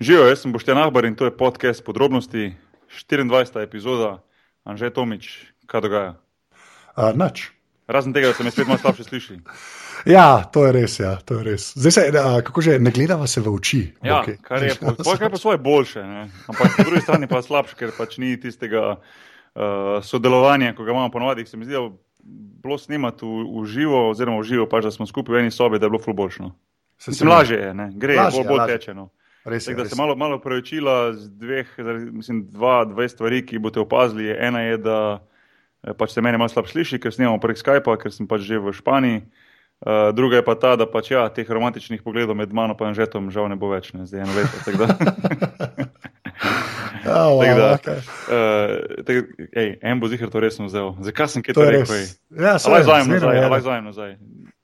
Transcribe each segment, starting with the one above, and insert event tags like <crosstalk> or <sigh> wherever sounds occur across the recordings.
Živijo, jaz sem Boštjan Ahbar in to je podcast podrobnosti, 24. epizoda, Anže Tomič, kaj dogaja? Uh, Noč. Razen tega, da se me spet malo slabše sliši. <laughs> Ja, to je res. Ja, to je res. Zdaj se, uh, kako že, ne gledava se v oči. Ja, Okay. <laughs> kar je, po, po, kar pa svoje boljše, ne? ampak po drugi strani pa slabše, ker pač ni tistega uh, sodelovanja, ko ga imamo ponovadi. Se mi zdi, da je bilo snemati v, v živo, oziroma v živo, pač, da smo skupaj v eni sobi, da je bilo fulboljšno. Se Mislim, strinjam. lažje je, ne? gre, Lažje, bolj, bolj lažje. teče. No. Res je. Tako da res se malo, malo preučila z dveh, mislim, dva, dve stvari, ki boste opazili. Ena je, da eh, pač se meni malo slab sliši, ker snemamo prek Skypa, ker sem pač že v Španiji. Uh, druga je pa ta, da pač ja, teh romantičnih pogledov med mano in Anžetom žal ne bo več, ne zdaj eno leto. <laughs> Ja, wow, da, okay. uh, tako, ej, en bo zihar to resno vzel. Zakaj sem kaj To rekel? ej? Ja, A saj, Lahko zajem nazaj, je. a lahko zajem nazaj.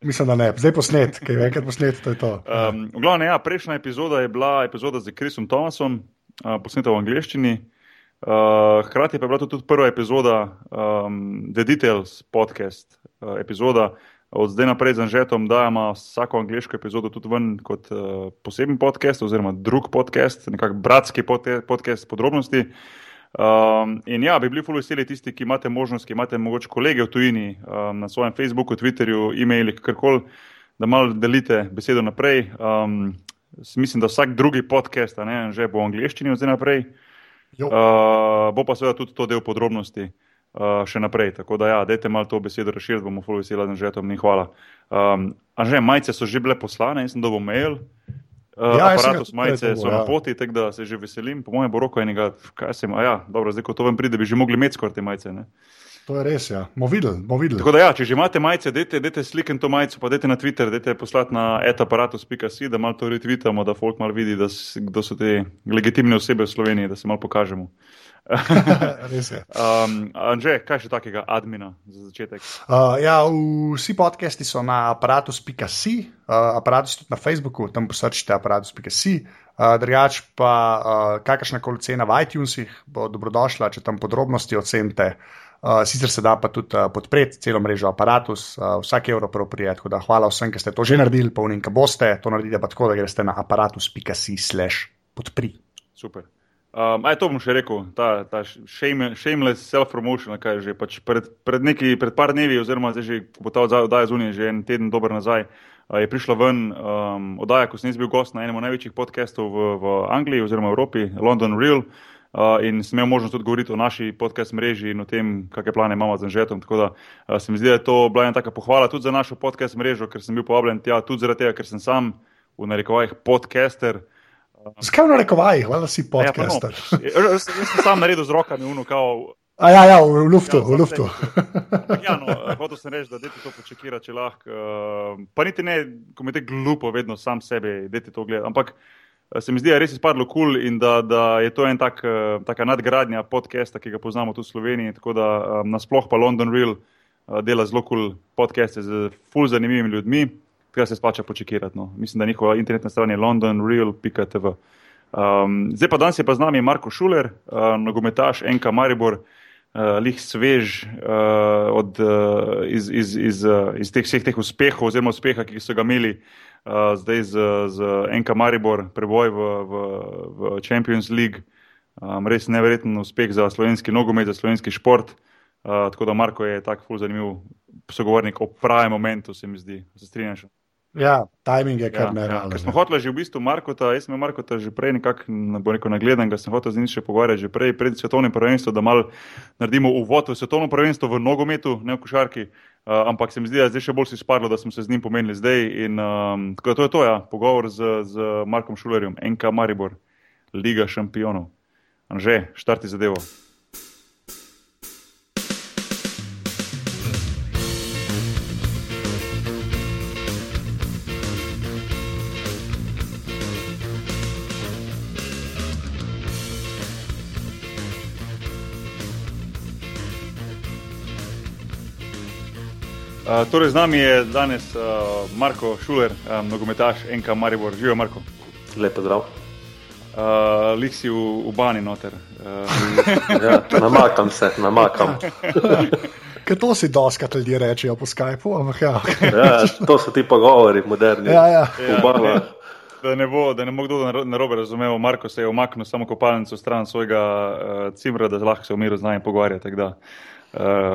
Mislim, da ne. Zdaj posnet, kaj enkrat posnet, to je to. Um, v glavnem, ja, prejšnja epizoda je bila epizoda z Chrisom Thomasom, uh, posneta v angleščini. Uh, hkrati pa je bila to tudi prva epizoda um, The Details podcast, uh, epizoda. Od zdaj naprej z Anžetom dajemo vsako angliško epizodo tudi ven kot uh, poseben podcast, oziroma drug podcast, nekakšen bratski podcast podrobnosti. Um, in ja, bi bili ful veseli tisti, ki imate možnost, ki imate mogoče kolege v tujini um, na svojem Facebooku, Twitterju, e-maili, kakorkoli, da malo delite besedo naprej. Um, mislim, da vsak drugi podcast, ne, že bo v angleščini od zdaj naprej. Uh, bo pa seveda tudi to del podrobnosti uh, še naprej. Tako da, ja, dajte malo to besedo razširiti, bomo ful veseli, da že to mi hvala. Um, a že majice so že bile poslane, jaz sem dobil mail. Uh, Ja, ja, aparatus majice so dobil, na ja. poti, tako da se že veselim. Po mojem bo roko enega, kaj sem, a ja, dobro, zdaj ko to vam pride, bi že mogli imeti skoraj te majice. Ne? To je res, ja. Mo videli, mo videli. Tako da, ja, če že imate majice, dajte, dajte sliken to majico, pa dajte na Twitter, dajte poslati na etaparatus.si, da malo to retvitamo, da folk malo vidi, da kdo so te legitimne osebe v Sloveniji, da se malo pokažemo. <laughs> Um, Anže, kaj še takega admina za začetek? Uh, ja, vsi podcasti so na aparatus.si, uh, aparatus tudi na Facebooku, tam posrčite aparatus.si. Uh, drugač pa uh, kakršna koli cena v iTunesih bo dobrodošla, če tam podrobnosti ocenite. Uh, sicer se da pa tudi uh, podpreti celo mrežo aparatus, uh, vsak evro prav prijet. Tako da hvala vsem, ki ste to že naredili, pa vnim, ki boste to naredili, pa tako, da greste na aparatus.si slash podpri. Super. Um, aj to bom še rekel, ta, ta shame, shameless self-promotion, kaj je že pač pred, pred, neki, pred par dnevi, oziroma zdaj že ko bo ta oddaja zunaj, že en teden dober nazaj, uh, je prišla ven um, oddaja, ko sem jaz bil gost na enem največjih podcastov v, v Angliji oziroma Evropi, London Real. Uh, in sem imel možnost tudi govoriti o naši podcast mreži in o tem, kakšne plane imamo z Anžetom. Tako da uh, se mi zdi, da je to bila ena taka pohvala tudi za našo podcast mrežo, ker sem bil povabljen tja tudi zaradi tega, ker sem sam v narekovajih podcaster. Zakaj v narekovajih, hvala si Ja, no, podcaster? jaz, jaz sem sam naredil z rokami, uno, kao, A ja, ja, v luftu, Ja, v luftu. Ja, no, eh, hotel sem reči, da dajte to počekira, če lahko. Uh, pa niti ne, ko mi je te glupo, vedno sam sebe, dajte to gledati. Ampak eh, se mi zdi, da je res izpadlo kul cool in da, da je to en tak, uh, taka nadgradnja podcasta, ki ga poznamo tudi v Sloveniji. Tako da um, nasploh pa London Real uh, dela zelo kul cool podcaste z ful zanimivimi ljudmi, tega se splača počekirati. No. Mislim, da njihova internetna stran je londonreal.tv. Um, zdaj pa danes je pa z nami Marko Šuler, uh, nogometaš NK Maribor uh, lih svež uh, od, uh, iz, iz, iz, uh, iz teh vseh teh uspehov, oziroma uspeha, ki so ga imeli uh, zdaj z, z NK Maribor, preboj v, v, v Champions League. Um, res neverjeten uspeh za slovenski nogomet, za slovenski šport. Uh, tako da Marko je tak ful zanimiv sogovornik o pravem momentu, se mi zdi. Se strinjaš? Ja, timing je kar Ja, ja, nerealen. ker smo hoteli že v bistvu Markota, jaz sem Markota že prej nekako, ne rekel nagledan, ga sem hotel z njim še pogovarjati že prej, pred svetovnim prvenstvom, da mal naredimo uvod v svetovno prvenstvo v nogometu, ne v košarki. Uh, ampak se mi zdi, da je zdaj še bolj si spadlo, da smo se z njim pomenili zdaj. In, um, tako da to je to, ja, pogovor z, z Markom Šulerjem, NK Maribor, Liga šampionov. Anže, štarti zadevo. Uh, torej, z nami je danes uh, Marko Šuler, um, nogometaš NK Maribor. Živijo, Marko. Lepo zdrav. Uh, Lik si v, v bani noter. Uh, <laughs> Ja, namakam se, namakam. <laughs> Ker to si doskrat ljudje rečejo po Skypu, ampak ja. Ja, to so ti pogovori, moderni. ja, ja. Ja. Obama. da ne bo, da ne bo kdo narobe razumel, Marko se je omaknil samo kopalnico stran svojega uh, cimra, da lahko se v miru z nami pogovarja. Uh,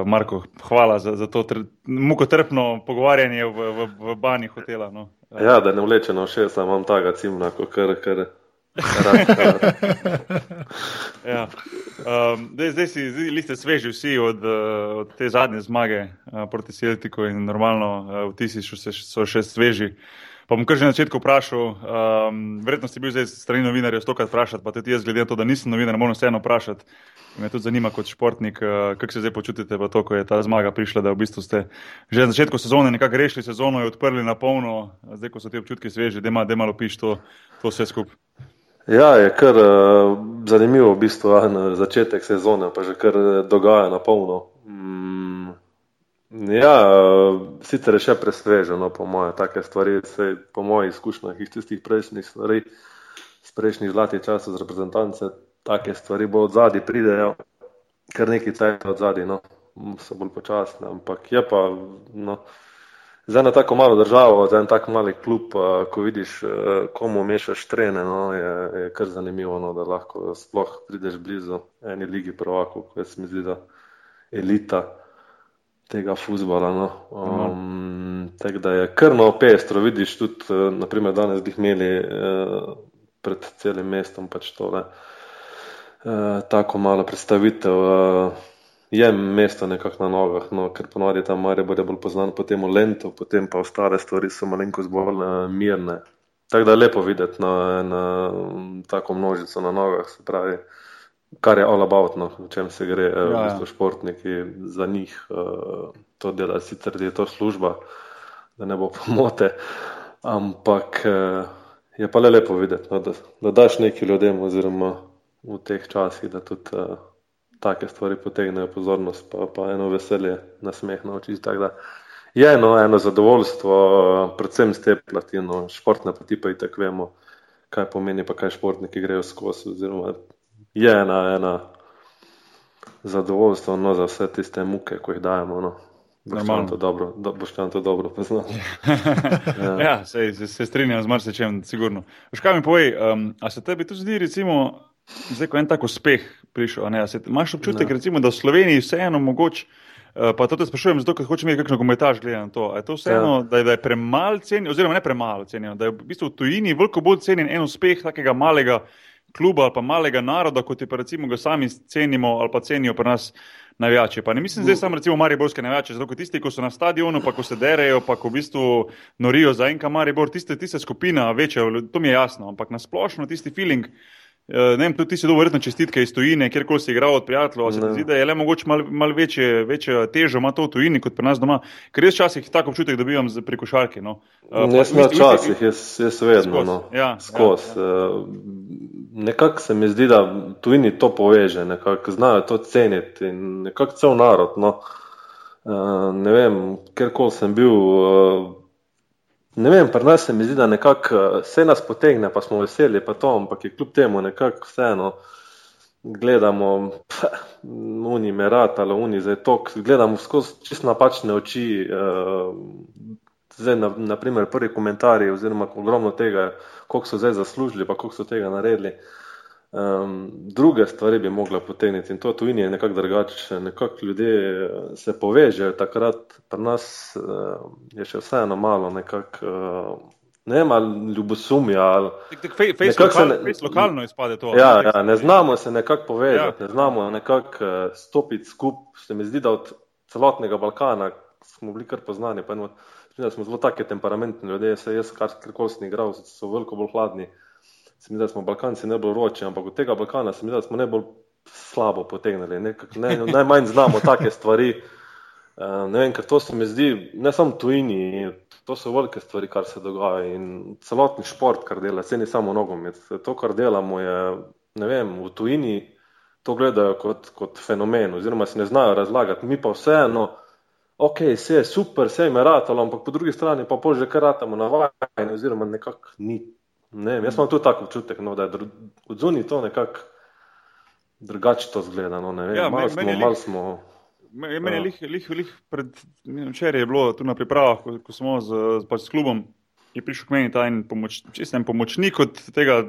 Marko, hvala za, za to mukotrpno pogovarjanje v, v, v bani hotela. No. Uh. Ja, da ne vleče na vse, samo imam taga cimna, kot kar. kar. <laughs> ja. um, dej, zdaj, si, zdaj ste sveži vsi od, uh, od te zadnje zmage uh, proti Celtiku in normalno uh, vtisi so še sveži. Pa bom kar že na začetku vprašal, um, verjetno si bil zdaj strani novinarja stokrat vprašati, pa tudi jaz, glede na to, da nisem novinar, moram vseeno vprašati. Me tudi zanima kot športnik, uh, kako se zdaj počutite v to, ko je ta zmaga prišla, da v bistvu ste že na začetku sezone nekako rešili sezono in odprli na polno, zdaj ko so ti občutki sveži, da ima malo piš to, to vse skupaj. Ja, je kar uh, zanimivo v bistvu, na začetek sezone, pa že kar eh, dogaja na polno. Mm, ja, sicer je še presveženo, no, po moje, take stvari, se, po mojih izkušnjah iz tistih prejšnjih stvari, iz prejšnjih zlatih časov z reprezentance, take stvari bo od zadaj pridejo, kar neki cajt od zadaj, no, so bolj počasne, ampak je pa, no, za eno tako malo državo, za en tak mali klub, ko vidiš, komu mešaš trene, no, je, je kar zanimivo, no, da lahko sploh prideš blizu eni ligi prvakov, ko se mi zdi, da elita tega futbola. No. Um, tako da je krno pestro, vidiš tudi, eh, naprimer, danes bi imeli uh, pred celim mestom pač tole. Uh, tako malo predstavitev, uh, je mesto nekako na nogah, no, ker ponovadi tam Marija bo bolj znan po tem Lentu, potem pa ostale stvari so malenkost bolj uh, mirne. Tako da je lepo videti na, na tako množico na nogah, se pravi. Uh, kar je all about, no, v čem se gre, ja, v ja. bistvu športniki za njih uh, to dela, sicer je to služba, da ne bo <laughs> pomote, ampak uh, je pa le lepo videti, no, da, da daš nekaj ljudem, oziroma v teh časih, da tudi uh, take stvari potegnejo pozornost, pa, pa eno veselje, nasmeh na oči. Je eno, eno zadovoljstvo, predvsem z te platino, športne poti pa i tako vemo, kaj pomeni, pa kaj športniki grejo skozi, oziroma je ena, ena zadovoljstvo no, za vse tiste muke, ko jih dajemo. No. Boš to dobro, do, to dobro poznal. <laughs> ja, ja se, se, se strinjam z marsičem, sigurno. Škaj mi povej, um, a se tebi to zdi, recimo, zdaj, ko je en tak uspeh prišel, ne, se, imaš občutek, recimo, da v Sloveniji vseeno mogoče, uh, pa to te sprašujem, zato, ker hočem imeti kakšno komentar glede na to, je to vseeno, ja. da, je, da je premalo cenjeno, oziroma ne premalo cenjeno, da je v bistvu v tujini veliko bolj cenjen en uspeh takega malega kluba ali pa malega naroda, kot je pa recimo ga sami cenimo ali pa cenijo pri nas navijači. Pa ne mislim zdaj samo recimo Mariborske navijače, zato tisti, ko so na stadionu, pa ko se derejo, pa ko v bistvu norijo za enka Maribor, tiste, tiste skupina večja, to mi je jasno, ampak na splošno tisti feeling. Eh, ne vem, tudi ti si dobro čestitke iz tujine, kjerkoli si igral od prijateljev. Se zdi, da je le mogoče malo mal večje, večje težo ima to v tujini kot pri nas doma, ker jaz včasih tako občutek dobivam pri košarki. No. Uh, jaz sem včasih, jaz, jaz vedno, no. ja, skozi. Ja, ja. Uh, nekako se mi zdi, da tujini to poveže, nekako znajo to ceniti in nekako cel narod. No. Uh, ne vem, kjerkoli sem bil. Ne vem, pri nas se mi zdi, da nekako eh, vse nas potegne, pa smo veseli, pa to, ampak je kljub temu nekako vseeno. Gledamo, uni merat ali uni za to, gledamo skozi čisto napačne oči. Uh, zdaj, na, naprimer, prvi komentarji, oziroma ogromno tega, koliko so zdaj zaslužili, pa koliko so tega naredili. Uh, Um, druge stvari bi mogla potegniti in to tujini je nekako drugače. Nekako ljudje eh, se povežejo, takrat pri nas uh, je še vseeno malo nekako. Uh, Ne vem, ali ljubosumja. Ali... Face lokal, ne, lokalno izpade to. Ja, ja, ne znamo se nekako povezati, ja. ne znamo nekako stopiti skupaj. Se mi zdi, da od celotnega Balkana smo bili kar poznani. Pa, no, smo zelo taki temperamentni ljudje, se jaz, kar koli sem igral, so veliko bolj hladni. Uh, se mi zdi, da smo Balkanci najbolj roči, ampak od tega Balkana se mi zdi, da smo najbolj slabo potegnili. Nekak, ne, najmanj znamo take stvari. Uh, ne vem, ker to se mi zdi, ne samo tujini, to so velike stvari, kar se dogaja in celotni šport, kar dela, se ni samo nogomet. To, kar delamo, je, ne vem, v tujini to gledajo kot, kot fenomen, oziroma se ne znajo razlagati. Mi pa vseeno, ok, vse je super, vse je meratalo, ampak po drugi strani pa pol že kar ratamo na vajanje, oziroma nekako ni Ne, jaz imam tudi tako občutek, no, da je od zunaj to nekako drugače to zgleda. No, ne, ja, malo smo. Mal smo Meni je ja. lih, lih, lih pred včeraj je bilo tu na pripravah, ko, ko smo z, pač s klubom je prišel k meni ta en, pomoč, en pomočnik od tega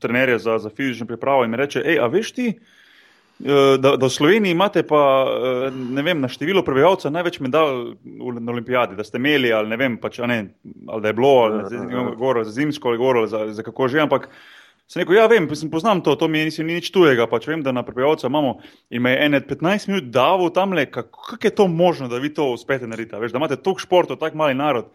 trenerja za, za fizično pripravo in mi reče: hej, a veš ti? Eh, da, da v Sloveniji imate pa eh, vem, na število prebivalcev največ medalj na olimpijadi, da ste imeli ali ne vem, pač, ne, ali da je bilo, ali ja, ja, ja. goro, za zimsko ali goro, za, za kako že, ampak sem rekel, ja vem, poznam to, to mi ni nič tujega, pač vem, da na prebivalcev imamo in me je ene 15 minut davo tam le, kako kak je to možno, da vi to uspete narediti, veš, da imate toliko športov, tak mali narod.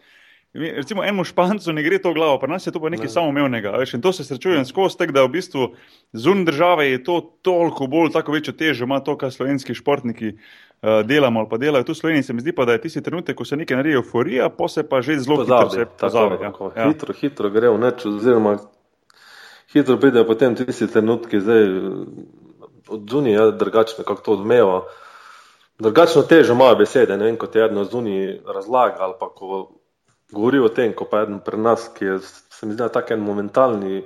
Recimo, enemu špancu ne gre to glavo, pa nas je to pa nekaj ne. samoumevnega. Veš, in to se srečujem skozi tek, da v bistvu zunaj države je to toliko bolj, tako večjo težo ima to, kar slovenski športniki uh, delamo ali pa delajo tu v Sloveniji. Se mi zdi pa, da je tisti trenutek, ko se nekaj naredi euforija, pa se pa že zelo pozabi, hitro pozabi. Tako, ja. Ja. Hitro, hitro gre v neč, oziroma hitro pridejo potem tisti trenutki, zdaj od zunaj je drugačno, kako to odmeva. Drugačno težo imajo besede, ne vem, kot je eno zunaj razlaga ali pa ko govori o tem, ko pa eden pri nas, ki je, se mi zdi, tako en momentalni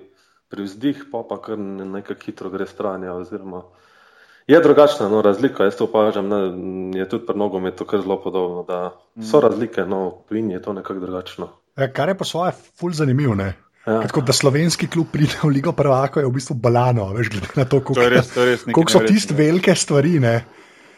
privzdih, pa pa kar nekaj hitro gre stran. Ja, oziroma, je drugačna no, razlika, jaz to opažam, ne, je tudi pri nogometu kar zelo podobno, da so mm. razlike, no, v Indiji je to nekako drugačno. Ja, kar je pa svoje, ful zanimivo, ne? Ja. Tako da slovenski klub pride v Ligo Prvaka, je v bistvu balano, veš, glede na to, koliko so tiste velike stvari. Ne?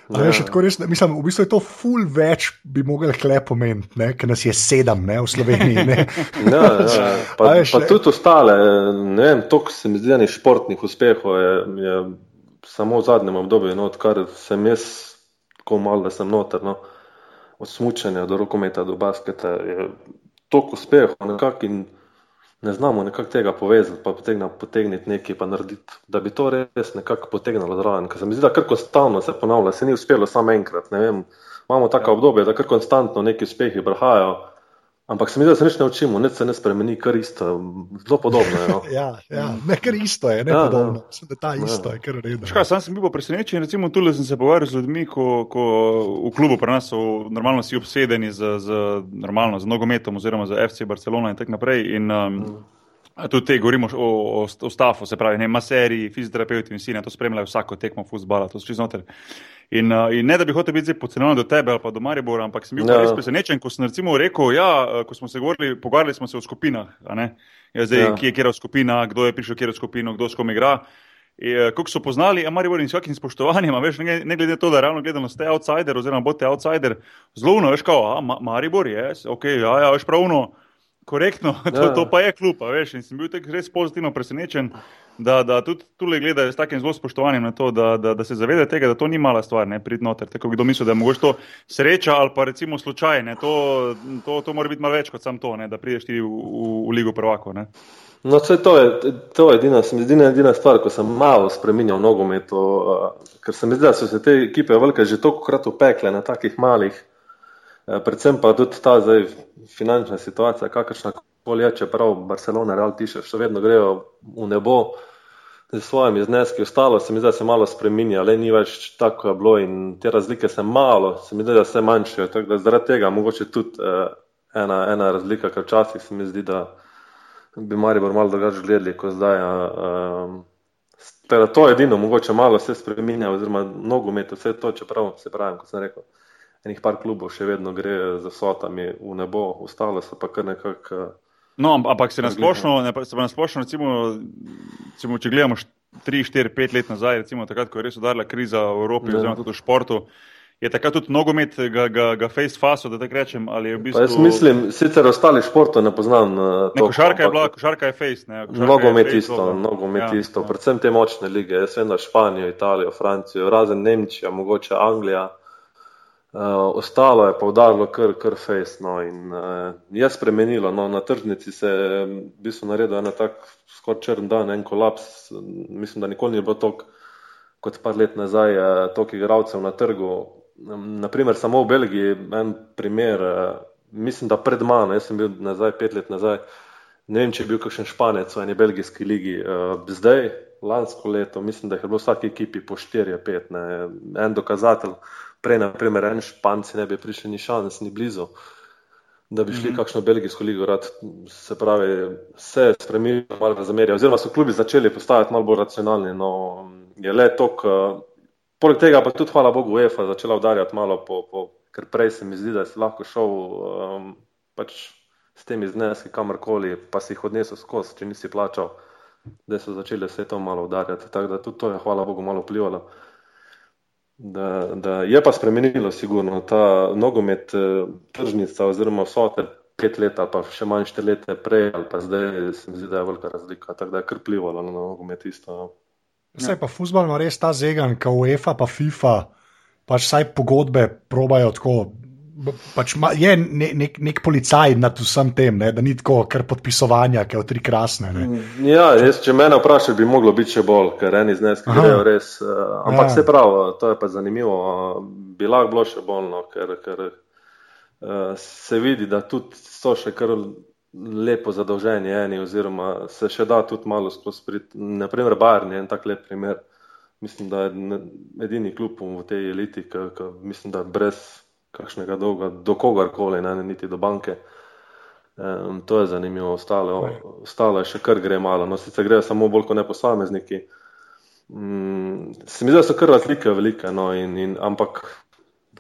Ja. Veš, res, mislim, v bistvu je to ful več, bi mogli kle pomeniti, ker nas je sedem ne, v Sloveniji. <laughs> ja, ja. Pa, veš, pa tudi ostale, ne vem, to, kar se mi zdi, da je športnih uspehov, je, je samo v zadnjem obdobju, no, odkar sem jaz, tako mal, da sem noter, no, od smučanja do rokometa do basketa, je toliko uspehov nekako in ne znamo nekako tega povezati, pa potegniti nekaj, pa narediti, da bi to res nekako potegnilo zraven. Ker se mi zdi, da kar konstantno se ponavlja, se ni uspelo samo enkrat. Imamo tako ja. obdobje, da kar konstantno neki uspehi prihajajo. Ampak se mi zdi, da se nič ne učimo, nič se ne spremeni, kar isto, zelo podobno je. No. <laughs> ja, ja, ne kar isto je, ne ja, podobno. Ja. Da ta isto ja. je, kar redo. Škaj, sam sem bil presenečen, recimo tu sem se pogovarjal z ljudmi, ko, ko v klubu pri nas so normalno vsi obsedeni z, z, normalno, z nogometom oziroma z FC Barcelona in tako naprej. In, um, mm. Tudi te govorimo o, o, o stafu, se pravi, ne, maseriji, fizioterapeuti in vsi na to spremljajo vsako tekmo futbola, to so čez noter. In, uh, in ne, da bi hotel biti podcenjen do tebe ali pa do Maribora, ampak sem bil no. res presenečen, ko sem recimo rekel, ja, uh, ko smo se govorili, pogovarjali smo se o skupinah, ja, zdaj, ja. kje je kera skupina, kdo je prišel kera skupino, kdo s kom igra. Uh, kako so poznali, a Maribor in s kakim spoštovanjem, veš, ne, ne glede na to, da ravno gledano ste outsider oziroma boste outsider, zelo no, veš, kao, a, Ma Maribor je, ok, ja, ja, veš pravno korektno, <laughs> to, ja. to pa je klub. Veš, in sem bil res pozitivno presenečen, da, da tudi tukaj gledajo s takim zelo spoštovanjem na to, da, da, da se zavedajo tega, da to ni mala stvar, ne prid noter. Tako kdo misli, da je mogoče to sreča ali pa recimo slučaj, to, to, to mora biti malo več kot samo to, ne, da prideš ti v, v, v Ligo prvako. Ne. No, to je, to je edina, se mi zdi, edina stvar, ko sem malo spremenil nogomet, ker se mi zdi, da so se te ekipe velike že toliko krat upekle na takih malih predvsem pa tudi ta zdaj finančna situacija, kakršna koli je, čeprav Barcelona, Real tiše, še vedno grejo v nebo z svojimi zneski, ostalo se mi da se malo spreminja, le ni več tako je bilo in te razlike se malo, se mi zdi, da se manjšajo, tako da zaradi tega mogoče tudi eh, ena, ena razlika, ker včasih se mi zdi, da bi Maribor malo drugače gledali, kot zdaj. Um, Teda to je edino, mogoče malo se spremenja, oziroma nogomet, vse to, čeprav se pravi, kot sem rekel enih par klubov še vedno gre z vsotami v nebo, ostale so pa kar nekako. Eh, no, ampak se nasplošno, recimo, recimo, če gledamo 3, 4, 5 let nazaj, recimo takrat, ko je res udarila kriza v Evropi, ja. oziroma tudi v športu. Je takrat tudi nogomet, ga, ga, ga face faso, da tako rečem? V bistvu... Jaz mislim, sicer ostali športov ne poznam. Eh, ne, košarka, je bila, košarka je face. Nogomet isto, nogomet ja, isto. Ja. Predvsem te močne lige. Jaz vem, da Španijo, Italijo, Francijo, razen Nemčija, mogoče Anglija. Uh, ostalo je pa udarilo kar, kar face. No, in, uh, je spremenilo. No, na tržnici se je v bistvu naredil en tak skoraj črn dan, en kolaps. Mislim, da nikoli ni bilo tako kot par let nazaj, uh, toliko igralcev na trgu. Um, naprimer, samo v Belgiji, en primer, uh, mislim, da pred mano, jaz sem bil nazaj, pet let nazaj, ne vem, če je bil kakšen španec v eni belgijski ligi. Uh, zdaj, lansko leto, mislim, da je bilo v vsaki ekipi po 4-5, en dokazatelj prej, naprimer, en španci ne bi prišli ni šans, ni blizu, da bi šli mm -hmm. kakšno belgijsko ligo. Rad, se pravi, se je spremenilo malo razmerje, oziroma so klubi začeli postajati malo bolj racionalni. No, je le to, poleg tega pa tudi, hvala Bogu, UEFA začela udarjati malo po, po ker prej se mi zdi, da je lahko šel um, pač s temi zneski kamorkoli, pa si jih odnesel skozi, če nisi plačal, da so začeli vse to malo udarjati. Tako da tudi to je, hvala Bogu, malo vplivalo. Da, da je pa spremenilo, sigurno, ta nogomet, eh, tržnica oziroma vsote pet let pa še manj štiri leta prej ali pa zdaj, se mi zdi, da je velika razlika. Tako da je kar vplivalo na nogomet isto. No. Vse pa futbol ima res ta zegan, kot UEFA, pa FIFA, pač vsaj pogodbe probajo tako pač ma, je ne, nek, nek policaj nad vsem tem, ne, da ni tako kar podpisovanja, ki je tri krasne. Ne. Ja, jaz, če me vprašaš, bi moglo biti še bolj, ker eni zneski grejo res. Uh, ampak ja. se pravi, to je pa zanimivo. Uh, bi lahko bilo še bolj, no, ker, ker uh, se vidi, da tudi so še kar lepo zadolženi eni, oziroma se še da tudi malo skozi prid. Naprimer, Barni je en tak lep primer. Mislim, da je edini klub v tej eliti, ki mislim, da brez kakšnega dolga, do kogarkoli, ne niti do banke. Um, to je zanimivo, ostalo, ostalo še kar gre malo, no sicer gre samo bolj kot ne posamezniki. Um, se mi zdi, da so kar razlike velike, no in, in, ampak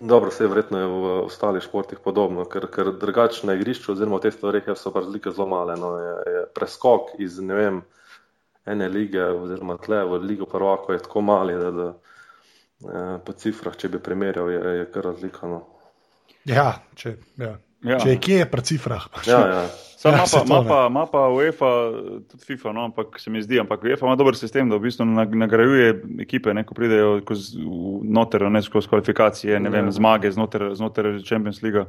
dobro, vse verjetno je v ostalih športih podobno, ker, ker drugače na igrišču oziroma v teh stvarih so pa razlike zelo male. No, je, je preskok iz ne vem, ene lige oziroma tle v ligo prvako je tako mali, da, da eh, po cifrah, če bi primerjal, je, je kar razlika. No. Ja, če, ja. Ja. če je kje, je pri cifrah. Ja, ja. <laughs> Ima ja, pa, ma pa UEFA, tudi FIFA, no, ampak se mi zdi, ampak UEFA ima dober sistem, da v bistvu nagrajuje ekipe, ne, ko pridejo noter, ne skozi kvalifikacije, ne vem, ja. zmage znotraj, znotraj Champions League.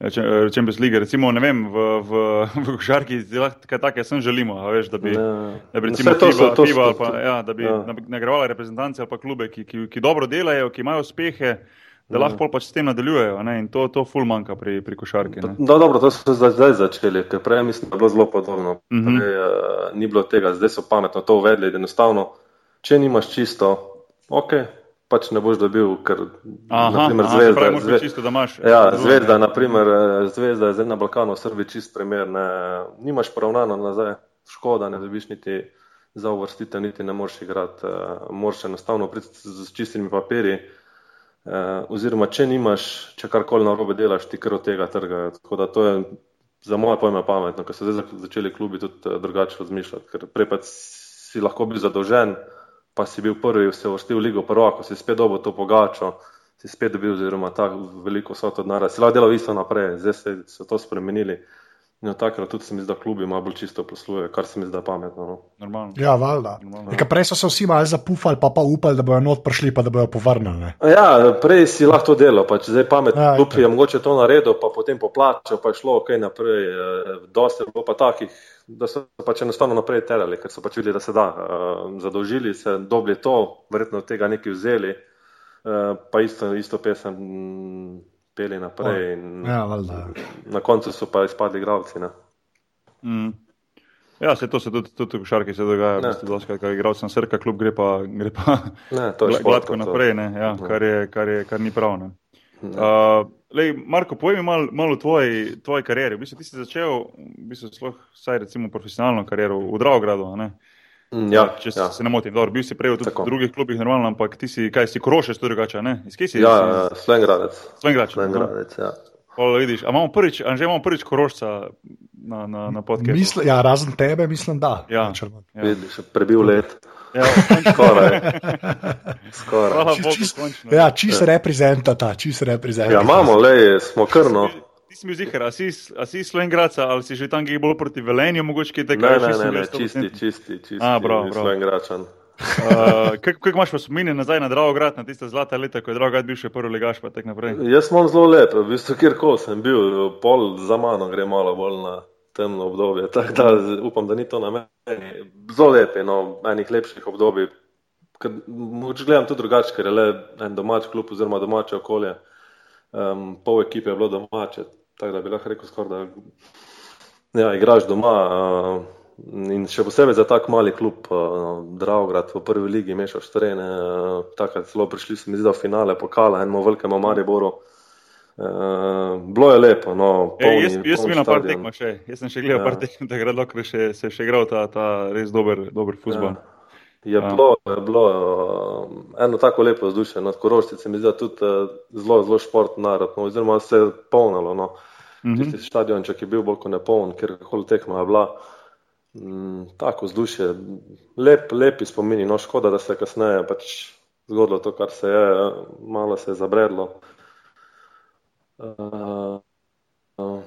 Eh, eh, Champions League, recimo, ne vem, v, v, <laughs> v košarki, kaj takega sem želimo, veš, da bi, ja. da bi recimo to, FIBA, to, FIBA, pa, ja, da bi ja. nagravala reprezentance ali pa klube, ki, ki, ki dobro delajo, ki imajo uspehe da lahko pač s tem nadaljujejo. Ne? In to, to ful manjka pri, pri košarki. No, dobro, to so zdaj, zdaj začeli, ker prej mislim, da je bilo zelo podobno. Uh -huh. prej, uh, ni bilo tega, zdaj so pametno to uvedli. Enostavno, če nimaš čisto, ok. Pač ne boš dobil, ker je zvezda. Pravi, zve, čisto, da imaš, ja, zvezda, naprimer, eh, zvezda je zdaj na Balkanu, Srbiji čist primer. Ne, nimaš poravnano nazaj, škoda, ne dobiš niti za uvrstitev, niti ne moreš igrati. Uh, moraš enostavno priti z čistimi papirji. Uh, oziroma, če nimaš, če karkoli narobe delaš, ti kar od tega trga. Tako da to je za moje pojme pametno, ker so zdaj začeli klubi tudi uh, drugače razmišljati. Ker prej pa si lahko bil zadolžen, pa si bil prvi, se vrstil v ligo prvo, ko si spet dobil to pogačo, si spet dobil, oziroma tako veliko so to denarja. Si lahko delal isto naprej, zdaj se, so to spremenili. No, takrat tudi se mi zdi, da klubi malo bolj čisto poslujejo, kar se mi zdi pametno. No. Ja, valjda. Prej so se vsi malo zapufali, pa pa upali, da bodo not prišli, pa da bodo povrnili. Ja, prej si lahko to delal, pač zdaj pametno. Ja, klub je mogoče to naredil, pa potem poplačal, pa je šlo ok naprej. Eh, dosti je bilo pa takih, da so pač enostavno naprej terali, ker so pač videli, da se da. Eh, zadolžili se, dobili to, verjetno od tega nekaj vzeli, eh, pa isto, isto pesem peli naprej. In, ja, na koncu so pa izpadli igravci. Mm. Ja, se to se tudi, tudi v šarki se dogaja, da ste dosti, kaj igralci na srka, klub gre pa, gre pa ne, šport, gladko naprej, ne, ja, kar, je, kar, je, kar ni prav. Ne. Uh, lej, Marko, povej mi malo mal o tvoji, tvoji karieri. V bistvu, ti si začel, v bistvu, sloh, saj recimo profesionalno kariero v Dravogradu. Uh, ja, če ja. se ne motim, dobro, bil si prej v drugih klubih, normalno, ampak ti si, kaj si krošeš, to drugače, ne? Iz kje si? Ja, si... Slengradec. Slengradec. Slengradec, ja. Hvala, vidiš, a imamo prvič, a že imamo prvič korošca na, na, na podkastu? Misl, ja, razen tebe, mislim, da. Ja, ja. vidiš, prebil let. Ja, <laughs> skoraj. <laughs> skoraj. Čist, čist, ja, čist ja. reprezentata, čist reprezentata. Ja, imamo, le, smo krno. Ti si mi zihar, a si, si Slovengraca ali si že tam kaj bolj proti Velenju, mogoče kaj takega? Ne, ne, ne, ne čisti, čisti, čisti. A, prav, prav. Slovengračan. Uh, Kako imaš pa spomin nazaj na Dravograd, na tiste zlate leta, ko je Dravograd bil še prvi legaš, pa tako naprej? Jaz sem zelo lep, v bistvu kjerkoli sem bil, pol za mano gre malo bolj na temno obdobje, <laughs> tako da upam, da ni to na meni. Zelo lep je, no, enih lepših obdobij. Moč gledam tudi drugače, ker je le en domač klub oziroma domače okolje. Um, pol ekipe je bilo domače, tako da bi lahko rekel, skor, da ja, igraš doma. Uh, in še posebej za tak mali klub, uh, Dravograd v prvi ligi, mešaš terene. Uh, takrat celo prišli smo v finale pokala, enemu velikemu Mariboru. Uh, bilo je lepo. No, polni, e, jaz jaz sem bil na par tekmah še, jaz sem še gledal ja. par tekmah, da je lahko še, se še igral ta, ta res dober, dober futbol. Ja. Je ja. bilo, je bilo uh, eno tako lepo vzdušje, no, koroščice mi zdi tudi uh, zelo, zelo športno narod, no, oziroma se je polnilo. No. -hmm. tisti stadionček je bil bolj kot nepoln, ker koli tekma je bila. Mm, tako vzdušje, lep, lepi spomini, no škoda, da se je kasneje pač zgodilo to, kar se je, malo se je zabredlo. Uh, uh,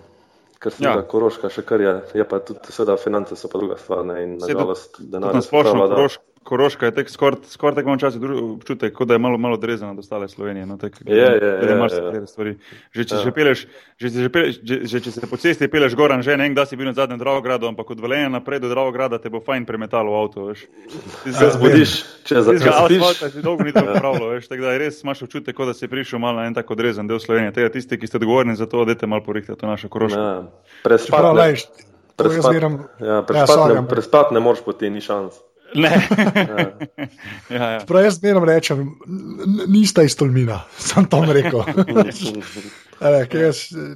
ker se ja. koroška še kar je, je pa tudi, seveda, finance so pa druga stvar. Ne, in nažalost, denar. Na splošno, koroška, Koroška je tek skoraj skor tako malo časa občutek, kot da je malo, malo odrezana od ostale Slovenije. No, tak, je, je, je, je, je. Že če, ja. peleš, že, že, peleš, že, že če se po cesti peleš goran, že ne vem, da si bil na zadnjem Dravogradu, ampak od Velenja naprej do Dravograda te bo fajn premetalo v avto. Se zbudiš, če zaspiš. Ja, si dolgo ni to pravilo, veš, tako da je res imaš občutek, kot da si prišel malo na en tako odrezan del Slovenije. Tega tisti, ki ste odgovorni za to, dajte malo porihtati to našo Koroško. Ja, prespati ja, ja, prespat ne moreš poti, ni šans. Ne. <laughs> ja, ja. Prav jaz zmerno rečem, nista iz Tolmina, <laughs> sem tam rekel. <laughs>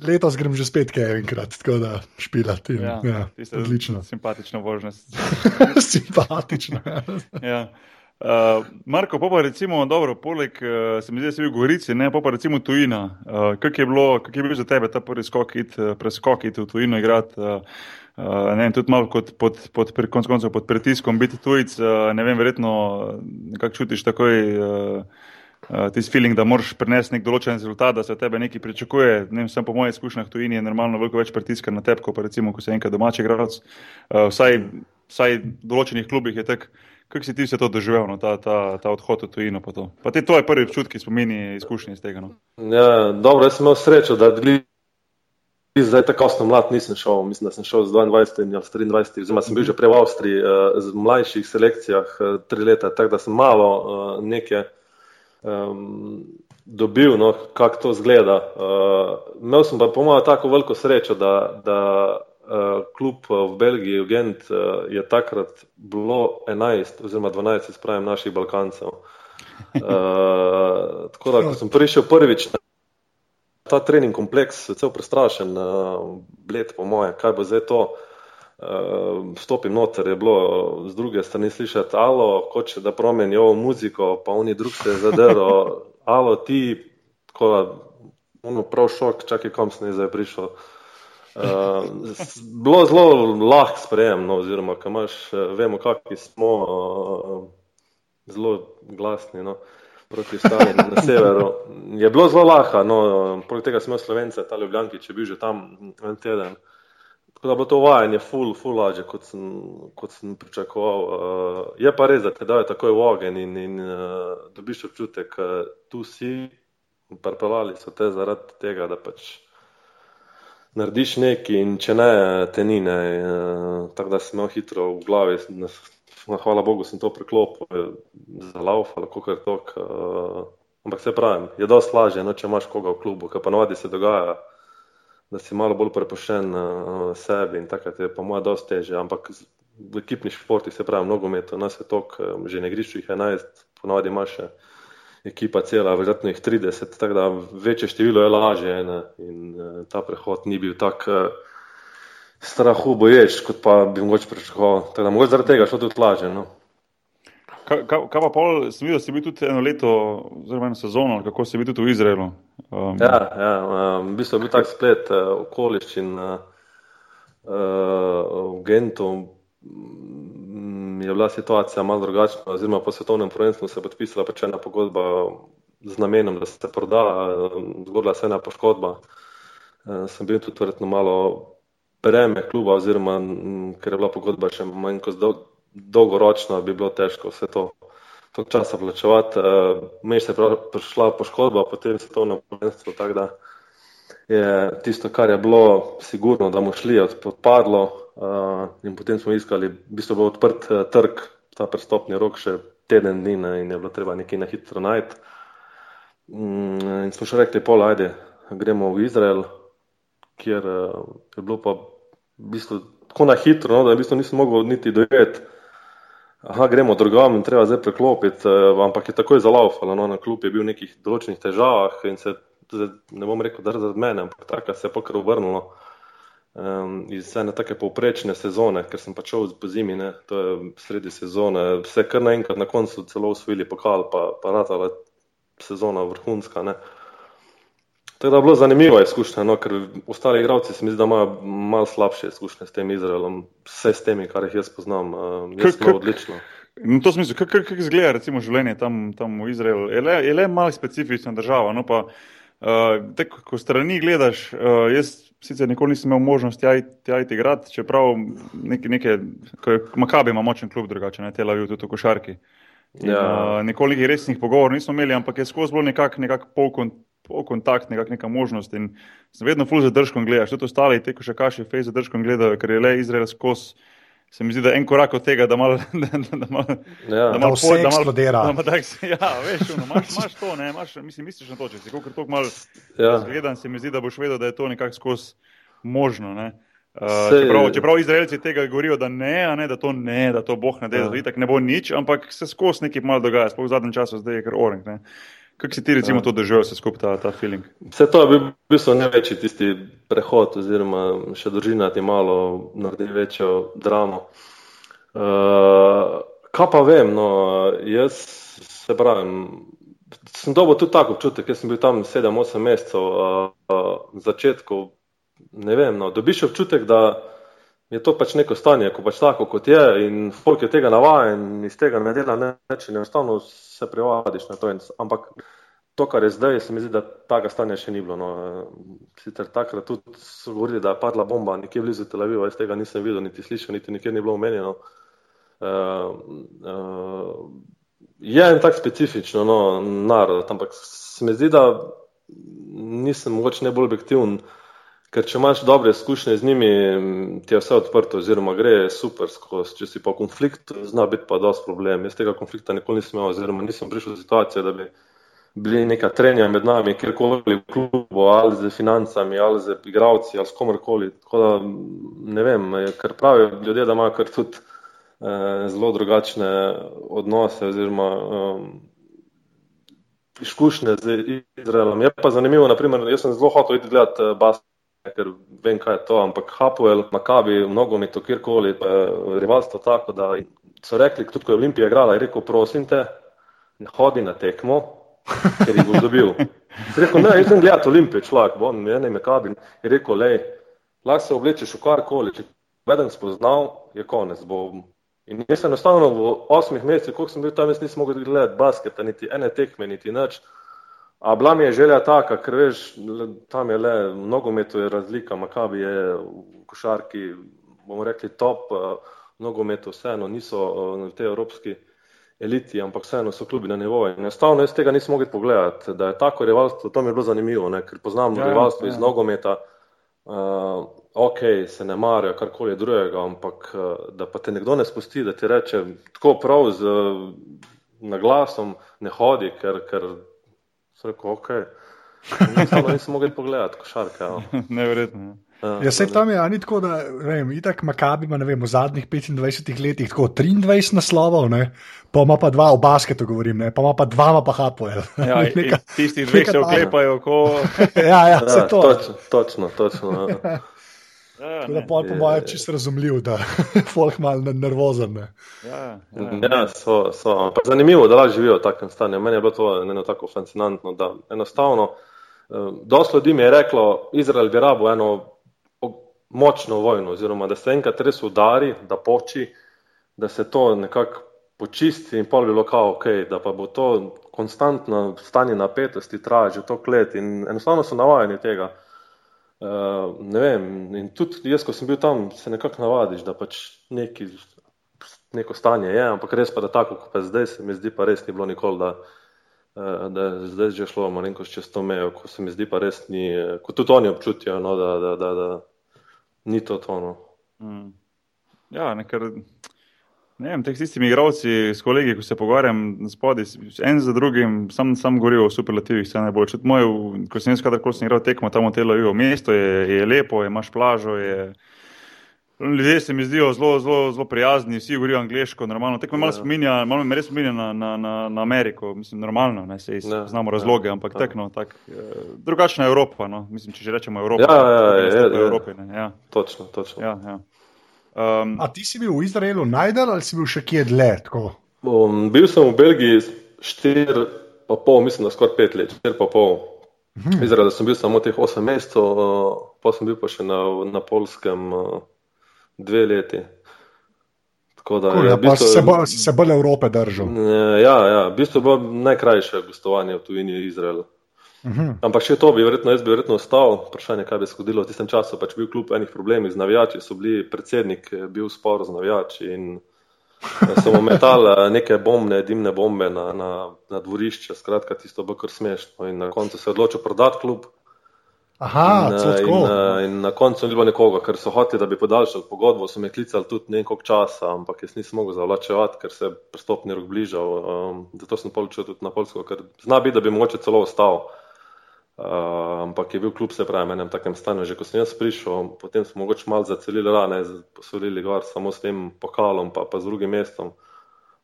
Letos grem že spet kaj enkrat, tako da špilati. Ja, ja, odlično. Simpatična vožnost. Simpatična. ja. Uh, Marko, pa recimo, dobro, poleg, uh, se mi zdi, da si bil v Gorici, ne pa recimo tujina. Uh, kak, je bilo, kak je bil za tebe ta prvi skok, it, preskok, iti v tujino igrati? Uh, Uh, ne vem, tudi malo pod, pod, pod, konc koncev pod pritiskom biti tujec, uh, ne vem, verjetno, kako čutiš takoj uh, uh, tisti feeling, da moraš prenesti nek določen rezultat, da se tebe nekaj pričakuje. Ne vem, sem po mojih izkušnjah tujini je normalno veliko več pritiska na tebe, kot pa recimo, ko se enkrat domači igralec. Uh, vsaj, vsaj v določenih klubih je tako. Kako si ti vse to doživel, no, ta, ta, ta odhod v tujino? Pa, pa te tvoje prve občutke, spomini, izkušnje iz tega? No? Ja, dobro, jaz sem imel srečo, da Zdaj, tako sem mlad, nisem šel, mislim, da sem šel z 22 ali 23, oziroma sem bil že prej v Avstriji, uh, z mlajših selekcijah, uh, tri leta, tako da sem malo uh, nekaj um, dobil, no, kako to zgleda. Uh, imel sem pa po mojem tako veliko srečo, da, da klub v Belgiji, v Gent, uh, je takrat bilo 11 oziroma 12, spravim, naših Balkancev. Tako da, ko sem prišel prvič ta trening kompleks, cel prestrašen, bled, po moje, kaj bo zdaj to. Stopim noter, je bilo z druge strani slišati, alo, hoče da promenijo muziko, pa oni drug se je zadrl, alo, ti, tako da, ono prav šok, čakaj, kam sem zdaj prišel. Bilo zelo lahko sprejem, no, oziroma, kaj imaš, vemo, kakšni smo, uh, zelo glasni. No. Proti ostalim na severu. Je bilo zelo lahko, no, poleg tega smo Slovenci, ta Ljubljanki, če bi že tam en teden. Tako da bo to vajanje full, full lažje, kot sem, kot sem pričakoval. Uh, je pa res, da te dajo takoj v ogen in, in uh, dobiš občutek, da uh, tu si, parpelali so te zaradi tega, da pač narediš nekaj in če ne, te ni. Ne, uh, tako da sem imel hitro v glavi, no, hvala Bogu, sem to preklopil za lauf ali kako je to. Uh, ampak se pravi, je dosti lažje, no, če imaš koga v klubu, ker pa navadi se dogaja, da si malo bolj prepuščen uh, sebi in takrat je pa moja dosti teže. Ampak v ekipni športi se pravi, mnogometu, nas je tok, že ne griš jih 11, ponavadi imaš še. Ekipa cela, verjetno jih 30, tako da večje število je lažje ne? in uh, ta prehod ni bil tako uh, strahu boječ, kot pa bi mogoče pričakoval. Tako da mogoče zaradi tega šlo tudi lažje. No. Kaj, kaj, kaj pa pol, sem videl, si bil tudi eno leto, oziroma eno sezono, kako si bil tudi v Izraelu? Um. Ja, ja um, v bistvu je bil tak splet uh, okoliščin uh, uh, v Gentu. Je bila situacija malo drugačna, oziroma po svetovnem prvenstvu se je podpisala pač ena pogodba z namenom, da se proda, zgodila se ena poškodba. Uh, sem bil tudi verjetno malo breme kluba, oziroma ker je bila pogodba še manj kot dolg, dolgoročna, bi bilo težko vse to, to časa plačevati. Uh, Mej se je prišla poškodba, potem se to na prvenstvo, tako da je tisto, kar je bilo sigurno, da bomo šli, odpadlo in potem smo iskali, v bistvu bo odprt uh, trg, ta prestopni rok še teden dni ne, in je bilo treba nekaj na hitro najti. Um, in smo še rekli, pol, ajde, gremo v Izrael, kjer uh, je bilo pa v bistvu tako na hitro, no, da nisem mogel niti dojeti. Aha, gremo drugam in treba zdaj preklopiti, uh, ampak je takoj zalaufalo, no, na klub je bil v nekih določenih težavah in se, ne bom rekel, da zaradi mene, ampak tako se je pokr obrnilo. Um, iz ene take povprečne sezone, ker sem pač šel po zimi, ne, to je sredi sezone, vse kar naenkrat na koncu celo usvojili pokal, pa, pa ratala sezona vrhunska. Ne. Tako da je bilo zanimivo izkušnja, no, ker ostali igralci se mi zdi, da imajo malo slabše izkušnje s tem Izraelom, vse s temi, kar jih jaz poznam. Uh, jaz kak, odlično. Na to smislu, kako kak, kak izgleda recimo življenje tam, tam v Izraelu? Je le, je le malo specifična država. No, pa, uh, te, ko strani gledaš, uh, jaz sicer nikoli nisem imel možnosti tja iti igrati, čeprav neke, neke, Makabi ima močen klub drugače, ne Tel Aviv, tudi v košarki. In, ja. uh, nikoli nekih resnih pogovorov nismo imeli, ampak je skozi bilo nekako nekak polkont pol kontakt, nekak neka možnost. In sem vedno full zadržkom gledal, tudi ostali, te ko še kaši, fej zadržkom gledajo, ker je le Izrael skozi. Se mi zdi, da je en korak od tega, da malo <laughs> mal, ja. mal vse eksplodira. <laughs> Ja, veš, no, imaš, imaš to, ne, imaš, mislim, misliš na to, če si kolikor toliko mal ja. zgledan, se mi zdi, da boš vedel, da je to nekako skozi možno. Ne. Uh, čeprav, čeprav Izraelci tega govorijo, da ne, ne, da to ne, da to boh ne dela, ja. da itak ne bo nič, ampak se skozi nekaj malo dogaja, sploh v zadnjem času zdaj je kar orenk. Kako si ti recimo ja. to držal, se skupaj ta, ta feeling? Vse to je bil v bistvu največji tisti prehod, oziroma še družina ti malo naredi večjo dramo. Uh, kaj pa vem, no, jaz se pravim, sem dobil tudi tako občutek, jaz sem bil tam 7-8 mesecev uh, uh, začetku, ne vem, no, dobiš občutek, da je to pač neko stanje, ko pač tako kot je in folk je tega navajen in iz tega ne dela nič in enostavno se privadiš na to. In, ampak to, kar je zdaj, se mi zdi, da takega stanja še ni bilo. No. Sicer takrat tudi so govorili, da je padla bomba nekje blizu Tel Aviva, jaz tega nisem videl, niti slišal, niti nikjer ni bilo omenjeno. Uh, uh, je en tak specifičen no, narod, ampak se mi zdi, da nisem mogoče najbolj objektiven. Ker če imaš dobre izkušnje z njimi, ti je vse odprto, oziroma gre super skozi. Če si pa v konfliktu, zna biti pa dosti problem. Jaz tega konflikta nikoli nisem imel, oziroma nisem prišel v situacijo, da bi bili neka trenja med nami, kjerkoli v klubu, ali z financami, ali z igravci, ali s komorkoli. Tako da ne vem, ker pravijo ljudje, da imajo kar tudi eh, zelo drugačne odnose, oziroma eh, izkušnje z Izraelom. Je pa zanimivo, naprimer, jaz sem zelo hotel iti gledati eh, basket ker vem, kaj je to, ampak Hapoel, Makabi, mnogo mi to kjerkoli, rivalstvo tako, da so rekli, tudi ko je Olimpija igrala, je rekel, prosim te, ne hodi na tekmo, ker jih bo dobil. Rekel, ne, jaz sem gledal Olimpijo, človek, bom, ne, ne, Makabi, je rekel, lej, lahko se oblečeš v karkoli, če veden spoznal, je konec, bo. In jaz enostavno v osmih mesecih, koliko sem bil tam, jaz nisem mogel gledati basketa, niti ene tekme, niti nič. A bila mi je želja taka, ker veš, tam je le v nogometu je razlika, Makabi je v košarki, bomo rekli, top, v nogometu vseeno niso v tej evropski eliti, ampak vseeno so klubi na nivoju. Enostavno jaz tega nisem mogel pogledati, da je tako rivalstvo, to mi je bilo zanimivo, ne? ker poznam ja, rivalstvo ja. iz nogometa, uh, ok, se ne marajo karkoli drugega, ampak da pa te nekdo ne spusti, da ti reče tako prav z naglasom, ne hodi, ker, ker rekel, ok. Samo nisem mogel pogledati, košarka. No. <laughs> Neverjetno. Ja, ja se tam je, ni tako, da vem, itak Makabi ima vem, v zadnjih 25 letih tako 23 naslovov, ne? pa ima pa dva, o basketu govorim, ne? pa ima pa dva, pa hapo. Ja, <laughs> tisti dve se oklepajo, ko. <laughs> ja, ja, se ja, to. Točno, točno. točno ja. Ja, ne, pol po mojem čisto razumljiv, da je <laughs> folk malo nervozen. Ne. Ja, ja. ja so, so. Zanimivo, da lahko živijo v takem stanju. Meni je bilo to eno tako fascinantno, da enostavno, eh, dosti ljudi mi je reklo, Izrael bi rabo eno močno vojno, oziroma da se enkrat res udari, da poči, da se to nekako počisti in pol bi bilo kao ok, da pa bo to konstantno stanje napetosti traja že to let in enostavno so navajeni tega. Uh, ne vem, in tudi jaz, ko sem bil tam, se nekako navadiš, da pač neki, neko stanje je, ampak res pa da tako, kot pa zdaj, se mi zdi pa res ni bilo nikoli, da, uh, da zdaj že šlo malenkost čez to mejo, ko se mi zdi pa res ni, kot tudi oni občutijo, no, da, da, da, da ni to tono. Mm. Ja, nekaj. Ne vem, teh istimi igravci, s kolegi, ko se pogovarjam, spodaj, en za drugim, sam, sam govorijo o superlativih, vse najbolj. Moj, ko sem jaz kadarkoli sem igral tekmo tam v Tel Avivu, mesto je, je lepo, imaš plažo, je. Ljudje se mi zdijo zelo, zelo, zelo prijazni, vsi govorijo angliško, normalno. Tekmo malo ja. spominja, malo me res spominja na, na, na, na Ameriko, mislim, normalno, ne se ja. znamo razloge, ja. ampak tekno, tak, drugačna Evropa, no. mislim, če že rečemo Evropa. Ja, ja, ja, ja, ja. Evropi, ja. Točno, točno. Ja, ja. Um, A ti si bil v Izraelu najdel ali si bil še kje dlje? Um, bil sem v Belgiji štiri pa pol, mislim, da skoraj pet let, štiri pa pol. Mhm. Izrael sem bil samo teh 8 mesecev, pa sem bil pa še na, na polskem dve leti. Da, cool, ja, bistvo, se, bo, se bolj Evrope držal. Ja, ja, v bistvu je bilo najkrajše gostovanje v tujini Izraela. Uh mhm. -huh. Ampak še to bi verjetno, jaz bi verjetno ostal. Vprašanje, kaj bi se zgodilo v tistem času. Pač bil kljub enih problemih z navijači, so bili predsednik, bil spor z navijači in so mu metali neke bombne, dimne bombe na, na, na dvorišče. Skratka, tisto bo kar smešno. In na koncu se je odločil prodati klub. Aha, in, in, in, in na koncu ni bilo nekoga, ker so hoteli, da bi podaljšali pogodbo. So me klicali tudi nekaj časa, ampak jaz nisem mogel zavlačevati, ker se je prstopni rok bližal. Um, zato sem poločil tudi na Polsko, ker zna biti, da bi mogoče celo ostal. Uh, ampak je bil kljub se pravi, enem takem stanju. Že ko sem jaz prišel, potem smo mogoče malo zacelili rane, posolili gor samo s tem pokalom, pa, pa z drugim mestom.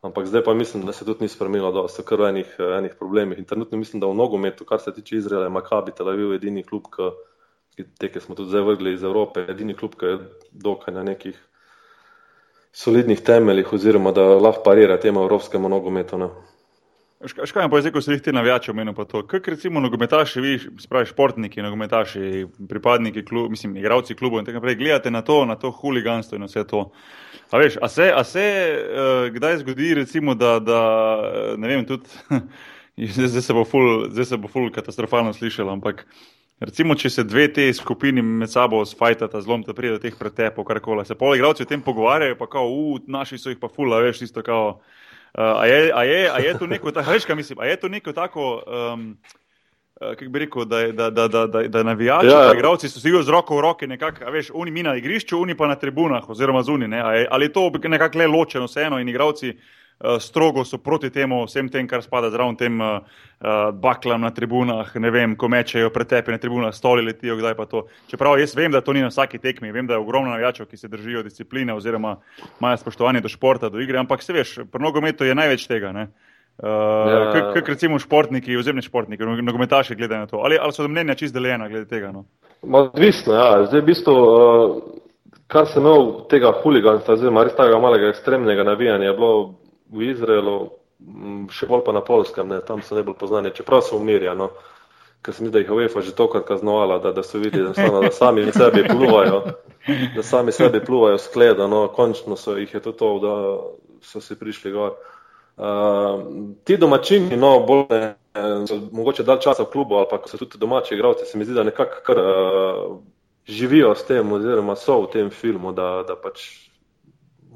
Ampak zdaj pa mislim, da se tudi ni spremenilo, da so kar v enih, enih problemih. In trenutno mislim, da v nogometu, kar se tiče Izraela, ima Kabi Tel Aviv edini klub, ki, te, ki smo tudi zdaj vrgli iz Evrope, edini klub, ki je dokaj na nekih solidnih temeljih, oziroma da lahko parira temu evropskemu nogometu. Ne. Škaj je pa zdaj, ko se jih ti navijači omenil, pa to, kako recimo nogometaši, vi, spravi športniki, nogometaši, pripadniki, klub, mislim, igravci klubov in tako naprej, gledate na to, na to huliganstvo in vse to. A veš, a se, a se uh, kdaj zgodi, recimo, da, da ne vem, tudi, <laughs> zdaj se bo ful, zdaj se bo ful katastrofalno slišalo, ampak recimo, če se dve te skupini med sabo sfajtata, zlom, da pride do teh pretepov, karkoli, se pol igravci o tem pogovarjajo, pa kao, u, naši so jih pa ful, a veš, isto kao. Uh, a, je, a, je, a je to neko, ta, veš, mislim, a je to neko tako, um, kako bi rekel, da, da, da, da, da, da navijači, ja, ja. igravci so si z roko v roki, nekako, veš, oni mi na igrišču, oni pa na tribunah oziroma zunaj, ali je to nekako le ločeno vseeno in igravci. Eh, strogo so proti temu, vsem tem, kar spada zraven tem uh, baklam na tribunah, ne vem, ko mečejo pretepe na tribunah, stoli letijo, kdaj pa to. Čeprav jaz vem, da to ni na vsaki tekmi, vem, da je ogromno navijačev, ki se držijo discipline oziroma imajo spoštovanje do športa, do igre, ampak se veš, pri nogometu je največ tega. Ne? Uh, ja. Kot recimo športniki, ozemni športniki, nogometaši gledajo na to. Ali, ali so mnenja čist deljena glede tega? No? Odvisno, ja. Zdaj, v bistvu, uh, kar se imel tega huliganstva, oziroma res tega malega ekstremnega navijanja, je bilo v Izraelu, še bolj pa na Polskem, ne, tam so najbolj poznani, čeprav so umirjeni. No, ker se mi zdi, da jih UEFA že tokrat kaznovala, da, da so videli, da, da sami sebi pluvajo, da sami sebi pluvajo skleda, no, končno so jih je to, to da so si prišli gor. Uh, ti domačini, no, bolj ne, so mogoče dal časa v klubu ali pa so tudi domači igralci, se mi zdi, da nekako kar uh, živijo s tem oziroma so v tem filmu, da, da pač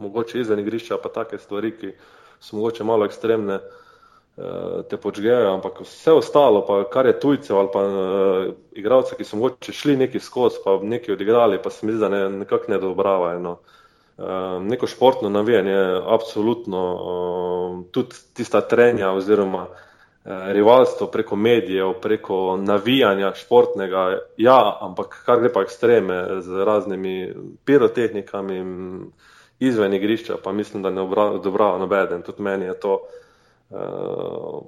mogoče izven igrišča pa take stvari, ki uh, so mogoče malo ekstremne, uh, te počgejo, ampak vse ostalo, pa kar je tujcev ali pa uh, igralce, ki so mogoče šli neki skozi, pa neki odigrali, pa se mi zdi, da ne, nekako ne dobravajo. No. Uh, neko športno navijanje je absolutno uh, tudi tista trenja oziroma rivalstvo preko medijev, preko navijanja športnega, ja, ampak kar gre pa ekstreme z raznimi pirotehnikami, izven igrišča, pa mislim, da ne odobrava nobeden. Tudi meni je to uh,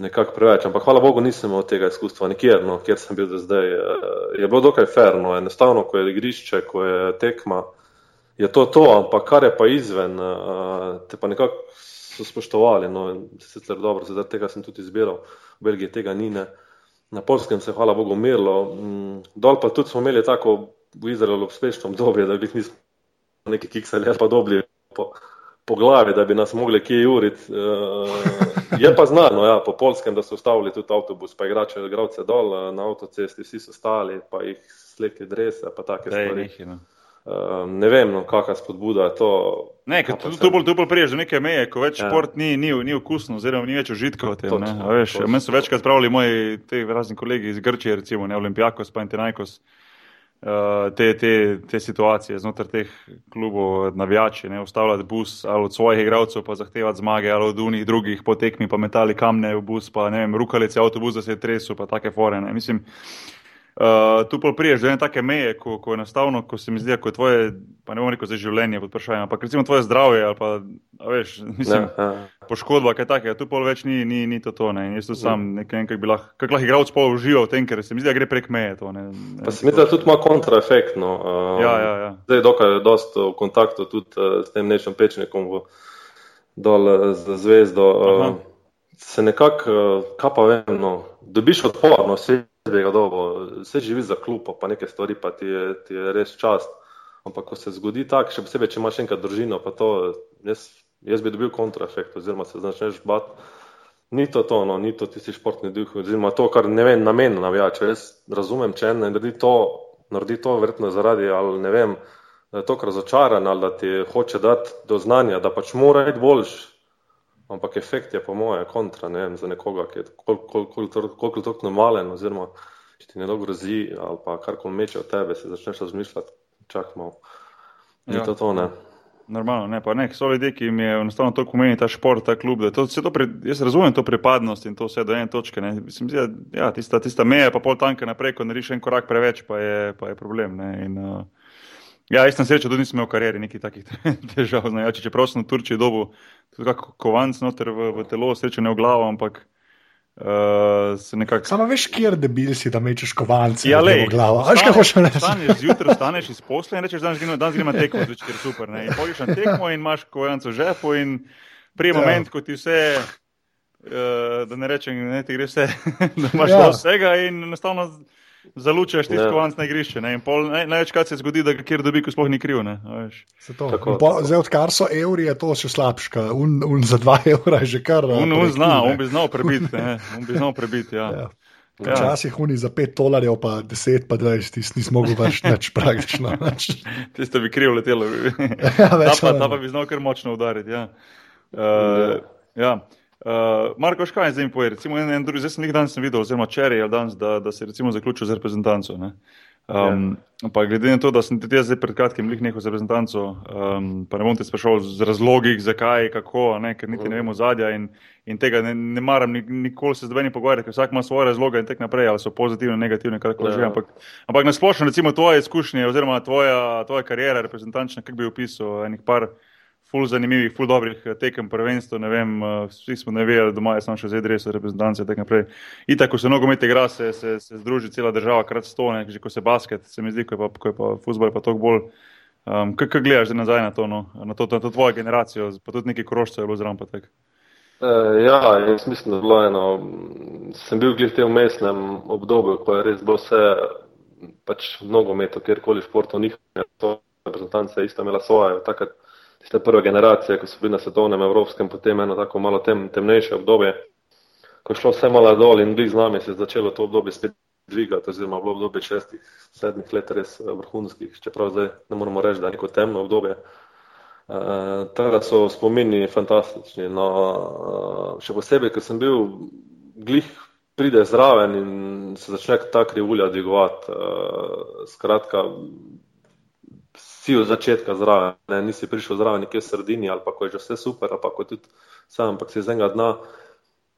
nekako preveč. Ampak hvala Bogu, nisem imel tega izkustva nikjer, no, kjer sem bil do zdaj. Uh, je bilo dokaj ferno, enostavno, ko je igrišče, ko je tekma, je to to, ampak kar je pa izven, uh, te pa nekako so spoštovali. No, sicer dobro, zdaj tega sem tudi izbiral, v Belgiji tega ni. Ne. Na polskem se je, hvala Bogu, umirilo. Mm, dol pa tudi smo imeli tako v Izraelu uspešno obdobje, da bi jih nismo neki kiksali ali pa dobili po, po glavi, da bi nas mogli kje uriti. Uh, je pa znano, ja, po polskem, da so ustavili tudi avtobus, pa igrače, igravce dol uh, na avtocesti, vsi so stali, pa jih slekli drese, pa take Dej, stvari. Nehi, no. Uh, ne vem, no, kakšna spodbuda je to. Ne, tu, tu, bolj, bolj priješ do neke meje, ko več ja. šport ni, ni, ni okusno, oziroma ni več užitka v tem. Meni so večkrat pravili moji razni kolegi iz Grčije, recimo ne, Olimpijakos, pa Antinajkos. Eh, te, te, te situacije znotraj teh klubov, navijači, ne ustavljati bus ali od svojih igralcev, pa zahtevati zmage, ali od unih drugih potekmi, pa metali kamne v bus, pa ne vem, rukalice avtobus, da se je tresel, pa take fore. Ne. Mislim, Uh, tu pa priješ do ene take meje, ko, ko enostavno, ko se mi zdi, da je tvoje, pa ne bom rekel za življenje pod vprašanjem, ampak recimo tvoje zdravje ali pa, veš, <laughs> mislim, ne, poškodba, kaj takega, tu pa več ni, ni, ni to to, ne, in jaz tu sam nekaj, nekaj bi lahko, kak lahko igralc pol užival v tem, ker se mi zdi, da gre prek meje to, ne. ne pa se mi zdi, da tudi ima kontraefektno. Uh, ja, ja, ja. Zdaj je dokaj dosto v kontaktu tudi uh, s tem nečem pečnikom v, dol z zvezdo. Uh, se nekako, kaj pa vem, no, dobiš odpor, vse je dobo, vse živi za klub, pa neke stvari, pa ti je, ti je res čast. Ampak ko se zgodi tako, še posebej, če imaš enkrat družino, pa to, jaz, jaz bi dobil kontraefekt, oziroma se začneš bati. Ni to to, no, ni to tisti športni duh, oziroma to, kar ne vem, namen navijača. Jaz razumem, če en naredi to, naredi to verjetno zaradi, ali ne vem, da je to razočaran ali da ti hoče dati do znanja, da pač mora biti boljši. Ampak efekt je po moje kontra, ne vem, za nekoga, ki je koliko toliko normalen, oziroma če ti nekdo grozi ali pa karkoli meče od tebe, se začneš razmišljati čak malo. Ni ja. to to, ne. Normalno, ne, pa ne, so ljudje, ki jim je enostavno to pomeni ta šport, ta klub. To, to pre, jaz razumem to pripadnost in to vse do ene točke. Ne. Mislim, da ja, tista, tista meja, pa pol tanka naprej, ko nariš en korak preveč, pa je, pa je problem. In, uh, ja, jaz sem srečen, da nisem imel v karieri nekih takih <laughs> težav. Znajoči, čeprav sem v Turčiji dobil tudi kako kovanc noter v, v telo, srečen ne v glavo, ampak. Uh, nekak... Samo veš, kje je debil si, da mečeš kovance. Ja, le, glavo. Veš, kaj hočeš reči? Staneš zjutraj, staneš iz posla in rečeš, da danes gremo tekmo, zvečer je super. Ne? In pojdiš na tekmo in imaš kovance v žepu in prije ja. moment, ko ti vse, uh, da ne rečem, ne ti gre vse, <laughs> da imaš ja. vsega in enostavno zalučaš ti skovanc na igrišče. Naj, največkrat se zgodi, da kjer dobi, ko sploh ni kriv. Zdaj, odkar so evri, je to še slabše. Un, un za dva <laughs> evra je že kar. Un, un zna, on bi znal prebiti. <laughs> On bi znal prebiti, ja. ja. Ja. Včasih oni za 5 dolarjev, pa 10, pa 20, ti nismo mogli več <laughs> nič praktično. Tiste bi kriv letelo. ja, ta, pa, ta pa bi znal kar močno udariti. Ja. Uh, ja. Uh, Marko, kaj je zdaj mi povedal? Recimo, en, en drugi, zdaj sem nekaj danes videl, oziroma včeraj je danes, da, da se je zaključil z reprezentanco. Um, ja. Pa glede na to, da sem tudi jaz zdaj pred kratkim lih neko z reprezentanco, um, pa ne bom te sprašal z razlogi, zakaj, kako, ne, ker niti ne vemo zadja in, in tega ne, ne maram nikoli se z dvemi pogovarjati, ker vsak ima svoje razloge in tek naprej, ali so pozitivne, negativne, kako že. Ja. Ampak, ampak nasplošno, recimo, tvoje izkušnje oziroma tvoja, tvoja karijera reprezentančna, kako bi opisal enih par ful zanimivih, ful dobrih eh, tekem prvenstva. Ne vem, eh, vsi smo ne vedeli, doma je samo še zdaj res reprezentance in tako naprej. In tako se nogomet igra, se, se, se združi cela država, krat sto, ne, že ko se basket, se mi zdi, ko je pa, ko je pa futbol, pa toliko bolj. Um, kaj gledaš nazaj na to, no? na, to, na to tvojo generacijo, pa tudi neki krožce je bilo zraven potek? Uh, ja, jaz mislim, da je bilo eno. Sem bil v tem umestnem obdobju, ko je res bilo vse, pač mnogo metov, kjerkoli športov, njihove reprezentance, isto imela svoje. Takrat tiste prve generacije, ko so bili na svetovnem, evropskem, potem eno tako malo tem, temnejše obdobje, ko je šlo vse malo dol in z nami se je začelo to obdobje spet dvigati, oziroma bilo obdobje šestih, sedmih let res eh, vrhunskih, čeprav zdaj ne moramo reči, da je neko temno obdobje. Uh, eh, Teda so spomini fantastični. No, uh, še posebej, ker sem bil glih, pride zraven in se začne ta krivulja dvigovati. Uh, skratka, si od začetka zraven, ne, nisi prišel zraven nekje v sredini ali pa ko je že vse super, ali pa ko tudi sam, ampak si iz enega dna,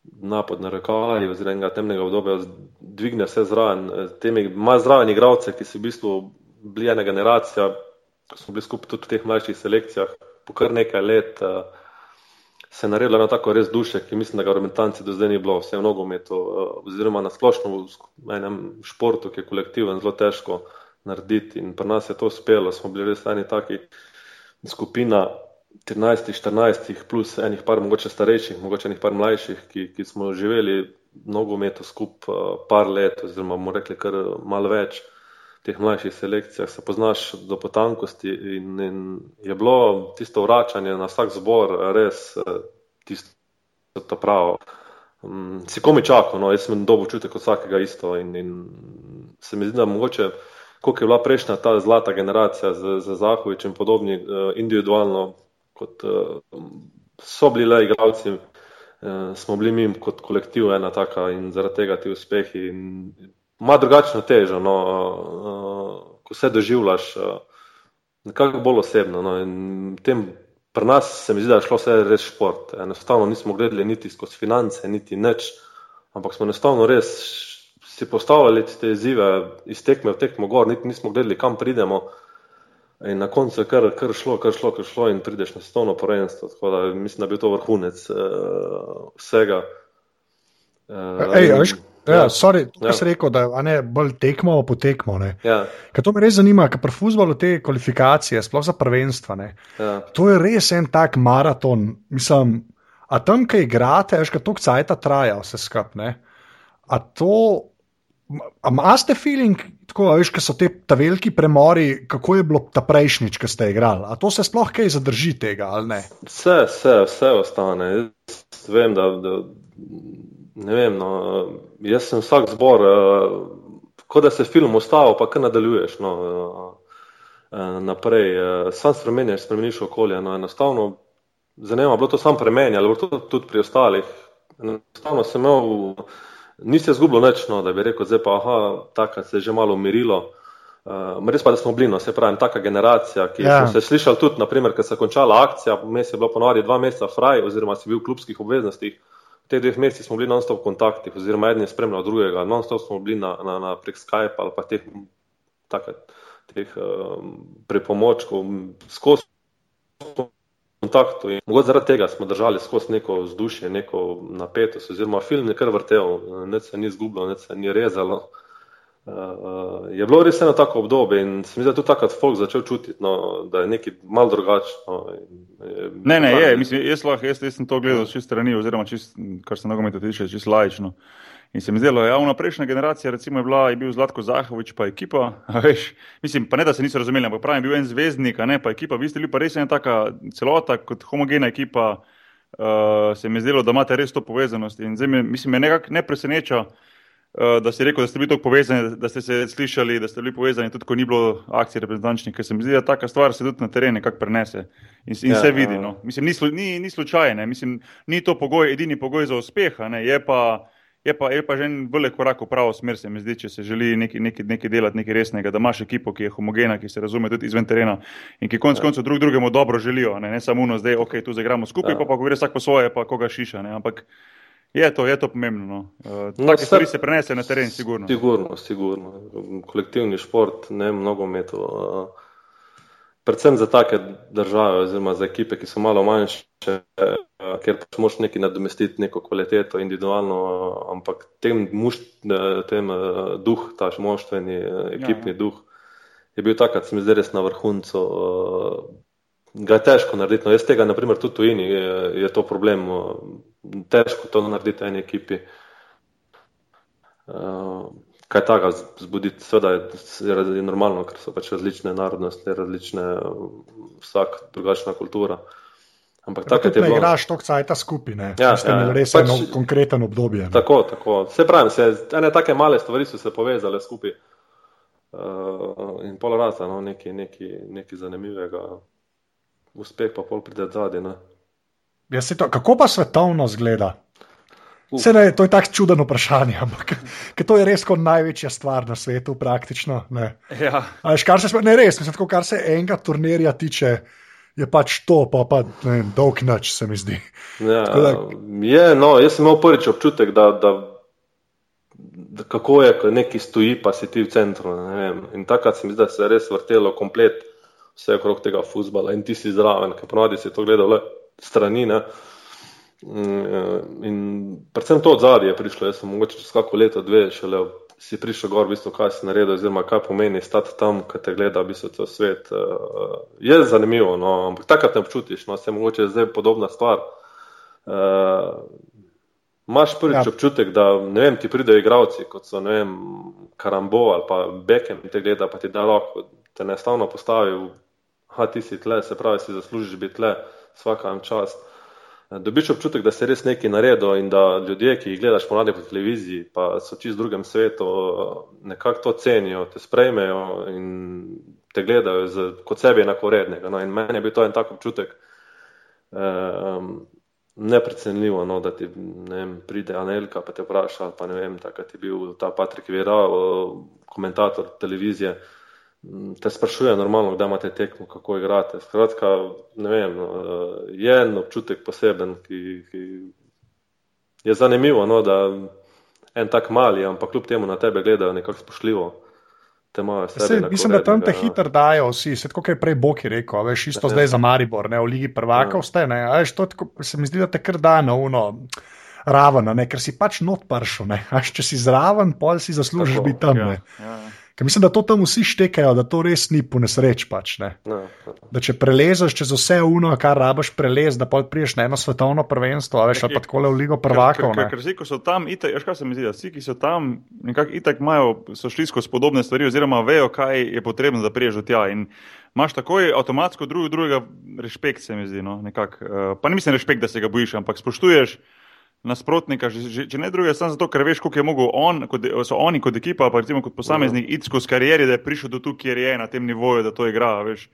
dna pod narekovaji oziroma enega temnega obdobja dvigne vse zraven. Temi ima zraven igravce, ki so v bistvu bili ena generacija, ko smo bili skupaj tudi v teh mlajših selekcijah, po kar nekaj let uh, se je naredilo na tako res duše, ki mislim, da ga v rementanci do zdaj ni bilo, vse v nogometu uh, oziroma na splošno v enem športu, ki je kolektiven, zelo težko narediti. In pri nas je to uspelo, smo bili res eni taki skupina 13-14, plus enih par mogoče starejših, mogoče enih par mlajših, ki, ki smo živeli nogometu skupaj uh, par let, oziroma bomo rekli kar malo več. V teh mlajših selekcijah se poznaš do potankosti, in, in je bilo tisto vračanje na vsak zbor res uh, tisto pravo. Um, si komi čakal, no, jaz sem dobil čutek od vsakega isto in, in se mi zdi, da mogoče kot je bila prejšnja ta zlata generacija z, z Zahovičem in podobni, uh, individualno, kot uh, so bili le igravci, uh, smo bili mi kot kolektiv ena taka in zaradi tega ti uspehi. Ima drugačno težo, no, ko se doživljaš, nekako bolj osebno. No, tem, pri nas se mi zdi, da je šlo vse res šport. Enostavno nismo gledali niti skozi finance, niti nič, ampak smo enostavno res si postavljali te izzive iz tekme v tekmo gor, niti nismo gledali, kam pridemo. In na koncu je kar, kar šlo, kar šlo, kar šlo in prideš na stovno prvenstvo. Tako da mislim, da bi to vrhunec uh, vsega. Uh, Ej, veš, ja, ja, sorry, ja. si rekel, da ne bolj tekmo po tekmo. Ja. To me res zanima, ker pri futbalu te kvalifikacije, sploh za prvenstva, ja. to je res en tak maraton. Mislim, A tam, ki igrate, veš, kako cajt traja, vse skupaj. A to, imate feeling, tako veš, ki so te ta veliki premori, kako je bilo ta prejšnjič, ki ste igrali? A to se sploh kaj zadrži tega ali ne? Vse, vse, vse ostane. Jaz vem, da, da ne vem, no, jaz sem vsak zbor, uh, kot da se film ustavi, pa kar nadaljuješ. No, uh, Naprej, sam spremeniš, spremeniš okolje. No, enostavno, zanimivo bilo to samo pri meni, ali to tudi pri ostalih. Enostavno sem imel Nisi izgubil nič, no, da bi rekel, zdaj pa aha, takrat se je že malo umirilo. Uh, res pa, da smo bili, no, se pravi, taka generacija, ki ja. smo se slišali tudi, naprimer, ker se je končala akcija, mes je bilo ponovadi dva meseca fraj, oziroma si bil v klubskih obveznostih. V teh dveh mesecih smo bili non-stop v kontaktih, oziroma eden je spremljal drugega, non-stop smo bili na, na, na prek Skype ali pa teh, taka, teh um, pripomočkov, skozi kontaktu. In mogoče zaradi tega smo držali skozi neko vzdušje, neko napetost, oziroma film je kar vrtel, ne se ni zgubilo, ne se ni rezalo. Uh, je bilo res eno tako obdobje in se mi zdi, da je tudi takrat folk začel čutiti, no, da je nekaj mal drugačno. Ne, ne, je, mislim, jaz, lahko, jaz, jaz sem to gledal z čist strani, oziroma čist, kar se nogometa tiče, čist lajično. In se mi zdelo, da ja, je prejšnja generacija, recimo, je, bila, je bil Zlatko Zahovič, pa ekipa. <laughs> Veš, mislim, pa ne, da se niso razumeli, ampak pravim, bil en zvezdnik, ne pa ekipa. Vi ste bili pa res ena taka celota, kot homogena ekipa. Uh, se mi je zdelo, da imate res to povezanost. In zdaj me, mislim, me nekako ne preseneča, uh, da ste rekel, da ste bili tako povezani, da ste se slišali, da ste bili povezani tudi, ko ni bilo akcije reprezentančnih, ker se mi zdi, da taka stvar se tudi na terenu nekako prenese in, in ja, se vidi. No. Mislim, ni, ni, ni slučajno, mislim, ni to pogoj, edini pogoj za uspeh, je pa. Je pa, je pa že en velik korak v pravo smer, se mi zdi, če se želi nekaj, nekaj, nekaj delati, nekaj resnega, da imaš ekipo, ki je homogena, ki se razume tudi izven terena in ki konec ja. koncev drug drugemu dobro želijo. Ne, ne samo uno, zdaj, ok, tu zagramo skupaj, ja. pa pa gre vsak po svoje, pa koga šiša. Ne, ampak je to, je to pomembno. No. Uh, Take stvari se prenese na teren, sigurno. Sigurno, sigurno. Kolektivni šport, ne mnogo metov. Uh, predvsem za take države, oziroma za ekipe, ki so malo manjše, eh, ker pač moš nekaj nadomestiti, neko kvaliteto, individualno, ampak tem, muš, eh, tem eh, duh, ta moštveni, ekipni ja, ja. duh, je bil takrat, sem zdaj res na vrhuncu. Ga je težko narediti. No, jaz tega, naprimer, tudi tu je, je to problem. Težko to narediti eni ekipi. Uh, kaj takega zbuditi. Seveda je, je normalno, ker so pač različne narodnosti, različne, vsak drugačna kultura. Ampak tako je. Ne igraš to, kaj ta skupina. Ja, ja, ja. res pač, eno konkreten obdobje. Ne? Tako, tako. Se pravi, se, ene take male stvari so se povezale skupaj. Uh, in pol raza, no, nekaj, nekaj, nekaj zanimivega, uspeh pa pol pride zadnji. Ja, kako pa svetovno zgleda? Vse ne, to je tako čudno vprašanje, ampak <laughs> to je res kot največja stvar na svetu, praktično. Ne. Ja. Až, kar se, ne, res, mislim, tako, kar se enega turnirja tiče, je pač to, pa, pa ne, dolg noč, se mi zdi. Ja, da, je, no, jaz sem imel prvič občutek, da, da, da kako je, ko neki stoji, pa si ti v centru. In takrat se mi zdi, da se je res vrtelo komplet vse okrog tega futbola in ti si zraven, ker ponovadi si to gledal le strani. Ne. Mm, in predvsem to od zadnje je prišlo. Jaz sem mogoče čez kako leto, dve, šele si prišel gor, v bistvu, kaj si naredil, oziroma kaj pomeni stati tam, kaj te gleda, v bistvu, to svet. Uh, je zanimivo, no, ampak takrat ne občutiš, no, se mogoče zdaj podobna stvar. Uh, Máš prvič ja. občutek, da vem, ti pridejo igravci, kot so vem, Karambo ali pa Bekem, in te gleda, pa ti da roko, te ne stavno postavi, da ti si tle, se pravi, si zaslužiš biti tle, vsaka vam čast. Uh, dobiš občutek, da se res nekaj naredi in da ljudje, ki jih gledaš po radiju, po televiziji, pa so čist v drugem svetu, nekako to cenijo, te sprejmejo in te gledajo z, kot sebi enakovrednega. No, in meni je bil to en tak občutek. Um, Neprecenljivo, no, da ti ne vem, pride Anelka pa te vpraša, pa ne vem, takrat je bil ta Patrik Vira, komentator televizije. Te sprašuje, normalno, da imate tekmo, kako igrate. Skratka, ne vem, no, je en občutek poseben, ki, ki je zanimivo, no, da en tak mali, ampak kljub temu na tebe gledajo nekako spoštljivo. Se, mislim, da tam te ja. hitro dajo, vsi, se tako je prej Boki rekel, veš, isto ja. zdaj za Maribor, ne, v Ligi prvakov ja. ste, ne, veš, to tako, se mi zdi, da te kar da na uno. Raven, ker si pač not pršel. Če si zraven, pol si zaslužiš biti tam. Ja, ja. Ker mislim, da to tam vsi štekajo, da to res ni po nesreč. Pač, ne. No. Da če prelezeš čez vse uno, kar rabaš prelez, da pa priješ na eno svetovno prvenstvo, veš, ali pa tako le v Ligo prvakov. Ker, ker, ker vsi, ko so tam, itak, veš, kaj se mi zdi, da vsi, ki so tam, nekako itak imajo, so šli skozi podobne stvari, oziroma vejo, kaj je potrebno, da priješ do tja. In imaš takoj avtomatsko drug, drugega respekt, se mi zdi. No, nekak, uh, pa ne mislim respekt, da se ga bojiš, ampak spoštuješ nasprotnika, že, če ne druge, samo zato, ker veš, koliko je mogel on, kot, so oni kot ekipa, pa recimo kot posameznik, iti skozi karieri, da je prišel do tu, kjer je na tem nivoju, da to igra. Veš.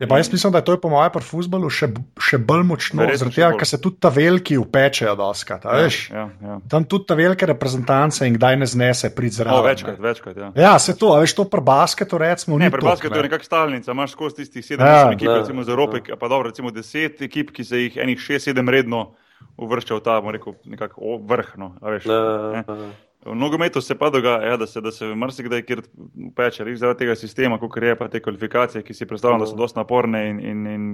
Ja, pa jaz mislim, da je to je po mojem pri futbalu še, še bolj močno, zaradi tega, ker se tudi ta veliki upečejo doskrat. a veš. Ja, ja. Tam tudi ta velike reprezentance in kdaj ne znese priti O, zraven. večkrat, večkrat. Ja. Ja, se to, a veš, to pri basketu recimo. Ne, pri basketu je nekakšna stalnica, imaš skozi tistih sedem Ja, ja, ekip, ja, recimo iz Evrope, ja. pa dobro, recimo deset ekip, ki se jih enih šest, sedem redno uvršča v ta, rekel, nekako o, vrh. No, a veš. Ne, Ne. V nogometu se pa dogaja, ja, da se, da se marsikdaj peče, res zaradi tega sistema, kot je pa te kvalifikacije, ki si predstavljam, da so dosti naporne in, in, in,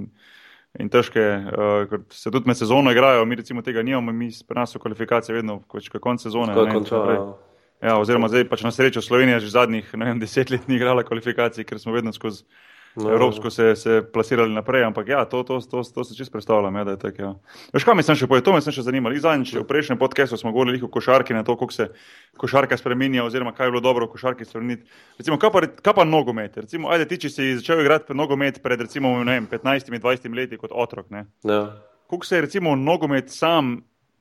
in težke. Uh, ker se tudi med sezono igrajo, mi recimo tega nimamo, mi pri nas so kvalifikacije vedno, ko je konc sezone. Ko ne, naprej. ja. Ja, oziroma zdaj pač na srečo Slovenija že zadnjih vem, deset let ni igrala kvalifikacij, ker smo vedno skozi No, Evropsko se, se plasirali naprej, ampak ja, to, to, to, to se čisto predstavljam. Ja, tako, ja. Veš, kaj me sem še povedal, to me sem še zanimalo. Zadnjič v prejšnjem podkastu smo govorili o košarki, na to, kako se košarka spremenja, oziroma kaj je bilo dobro v košarki spremeniti. Recimo, kaj pa, kaj pa nogomet? Recimo, ajde ti, če si začel igrati nogomet pred recimo, ne vem, 15-20 leti kot otrok. Ne? Ja. Kako se je recimo nogomet sam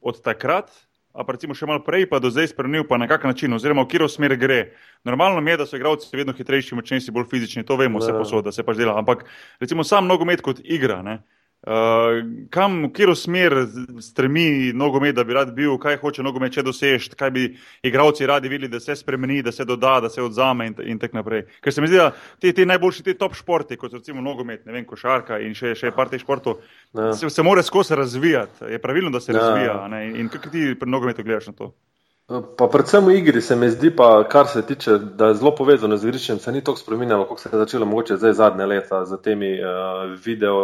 od takrat, a pa recimo še malo prej, pa do zdaj spremenil, pa na kak način, oziroma v katero smer gre. Normalno je, da so igralci vedno hitrejši, močnejši, bolj fizični, to vemo, vse posod, da se pač dela. Ampak recimo sam nogomet kot igra. Ne? Uh, kam, v katero smer stremi nogomet, da bi rad bil, kaj hoče nogomet če dosež, kaj bi igralci radi videli, da se spremeni, da se doda, da se odzame in, in tako naprej. Ker se mi zdi, da ti, ti najboljši, ti top športi, kot so recimo nogomet, ne vem, košarka in še, še par teh športov, Ja. se, se mora skozi razvijati. Je pravilno, da se Ja. razvija. Ne? In kako ti pri nogometu gledaš na to? Pa predvsem v igri se mi zdi, pa, kar se tiče, da je zelo povezano z igriščem, se ni tako spremenjalo, kot se je začelo mogoče zdaj zadnje leta z temi uh, video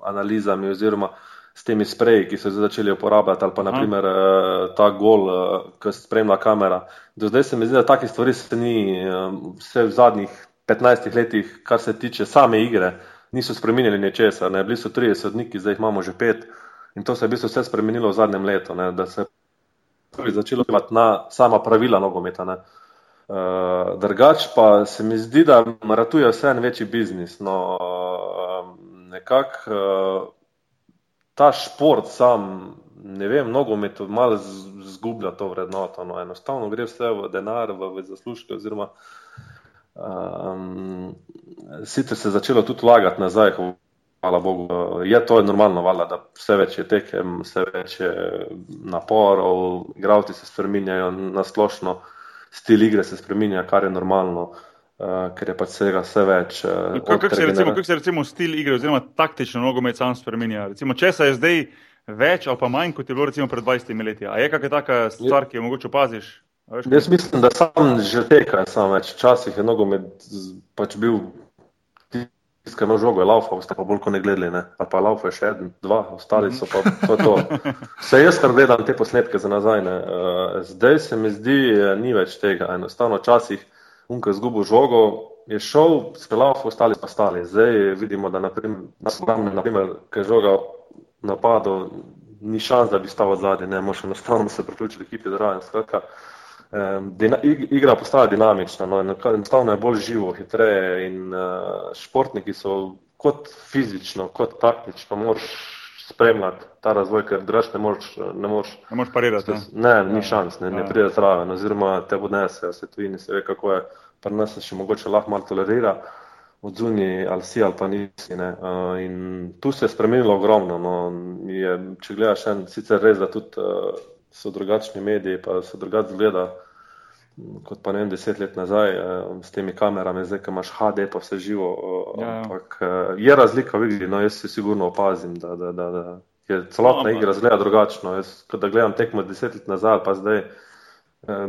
analizami oziroma s temi spreji, ki so zdaj začeli uporabljati, ali pa Aha. naprimer uh, ta gol, uh, ki spremlja kamera. Do zdaj se mi zdi, da takih stvari se ni uh, vse v zadnjih 15 letih, kar se tiče same igre, niso spremenili ničesar. Bili so 30 sodniki, zdaj jih imamo že pet in to se je v bistvu vse spremenilo v zadnjem letu. Ne, da se začelo vplivati na sama pravila nogometa. Ne. Uh, drugač pa se mi zdi, da ratuje vse en večji biznis. No, uh, nekako uh, ta šport sam, ne vem, nogomet malo z- zgublja to vrednoto. No. Enostavno gre vse v denar, v, v zaslužke. Oziroma, um, sicer se je začelo tudi vlagati nazaj, hvala Bogu. Je to normalno, valjda, da vse več je tekem, vse več je naporov, igravci se spreminjajo na splošno, stil igre se spreminja, kar je normalno, uh, ker je pač vsega vse več. Uh, Kako se, recimo, kako se recimo stil igre, oziroma taktično nogomet sam spremenja? Recimo, če se je zdaj več ali pa manj, kot je bilo recimo pred 20 leti. A je kakšna taka stvar, ki jo mogoče opaziš? Veš, Jaz mislim, da sam že teka, sam več. Včasih je nogomet pač bil imel žogo, je laufal, ste pa bolj kot ne gledali, ne? ali pa laufal je še en, dva, ostali so pa to. to. <laughs> Se jaz kar gledam te posnetke za nazaj. Ne? Uh, zdaj se mi zdi, eh, ni več tega. Enostavno včasih, unka je zgubil žogo, je šel, se laufal, ostali pa stali. Zdaj vidimo, da naprimer, nas obrambne, naprimer, ker je žoga napadal, ni šans, da bi stal zadaj, ne moreš enostavno se priključiti ekipi zraven. Skratka, dina, ig- igra postaja dinamična, no, eno- enostavno je bolj živo, hitreje in uh, športniki so kot fizično, kot taktično, moraš spremljati ta razvoj, ker drugače ne moreš. Ne moreš Ne moreš parirati. Ne? Ne, ni šans, ne, ne Ja. pride zraven, oziroma te odnese, se tujini, se ve, kako je. Pri nas se še mogoče lahko malo tolerira, od zunaj ali si ali pa nisi. Ne. Uh, in tu se je spremenilo ogromno. No. Je, če gledaš, en, sicer res, da tudi uh, so drugačni mediji, pa se drugače zgleda. Kot pa ne vem, deset let nazaj eh, s temi kamerami, zdaj, ki imaš HD, pa vse živo. eh, Ja, ja. Ampak eh, je razlika v igri, no jaz se sigurno opazim, da, da, da, da je celotna No, igra zgleda drugačno. Jaz, ko da gledam tekmo deset let nazaj, pa zdaj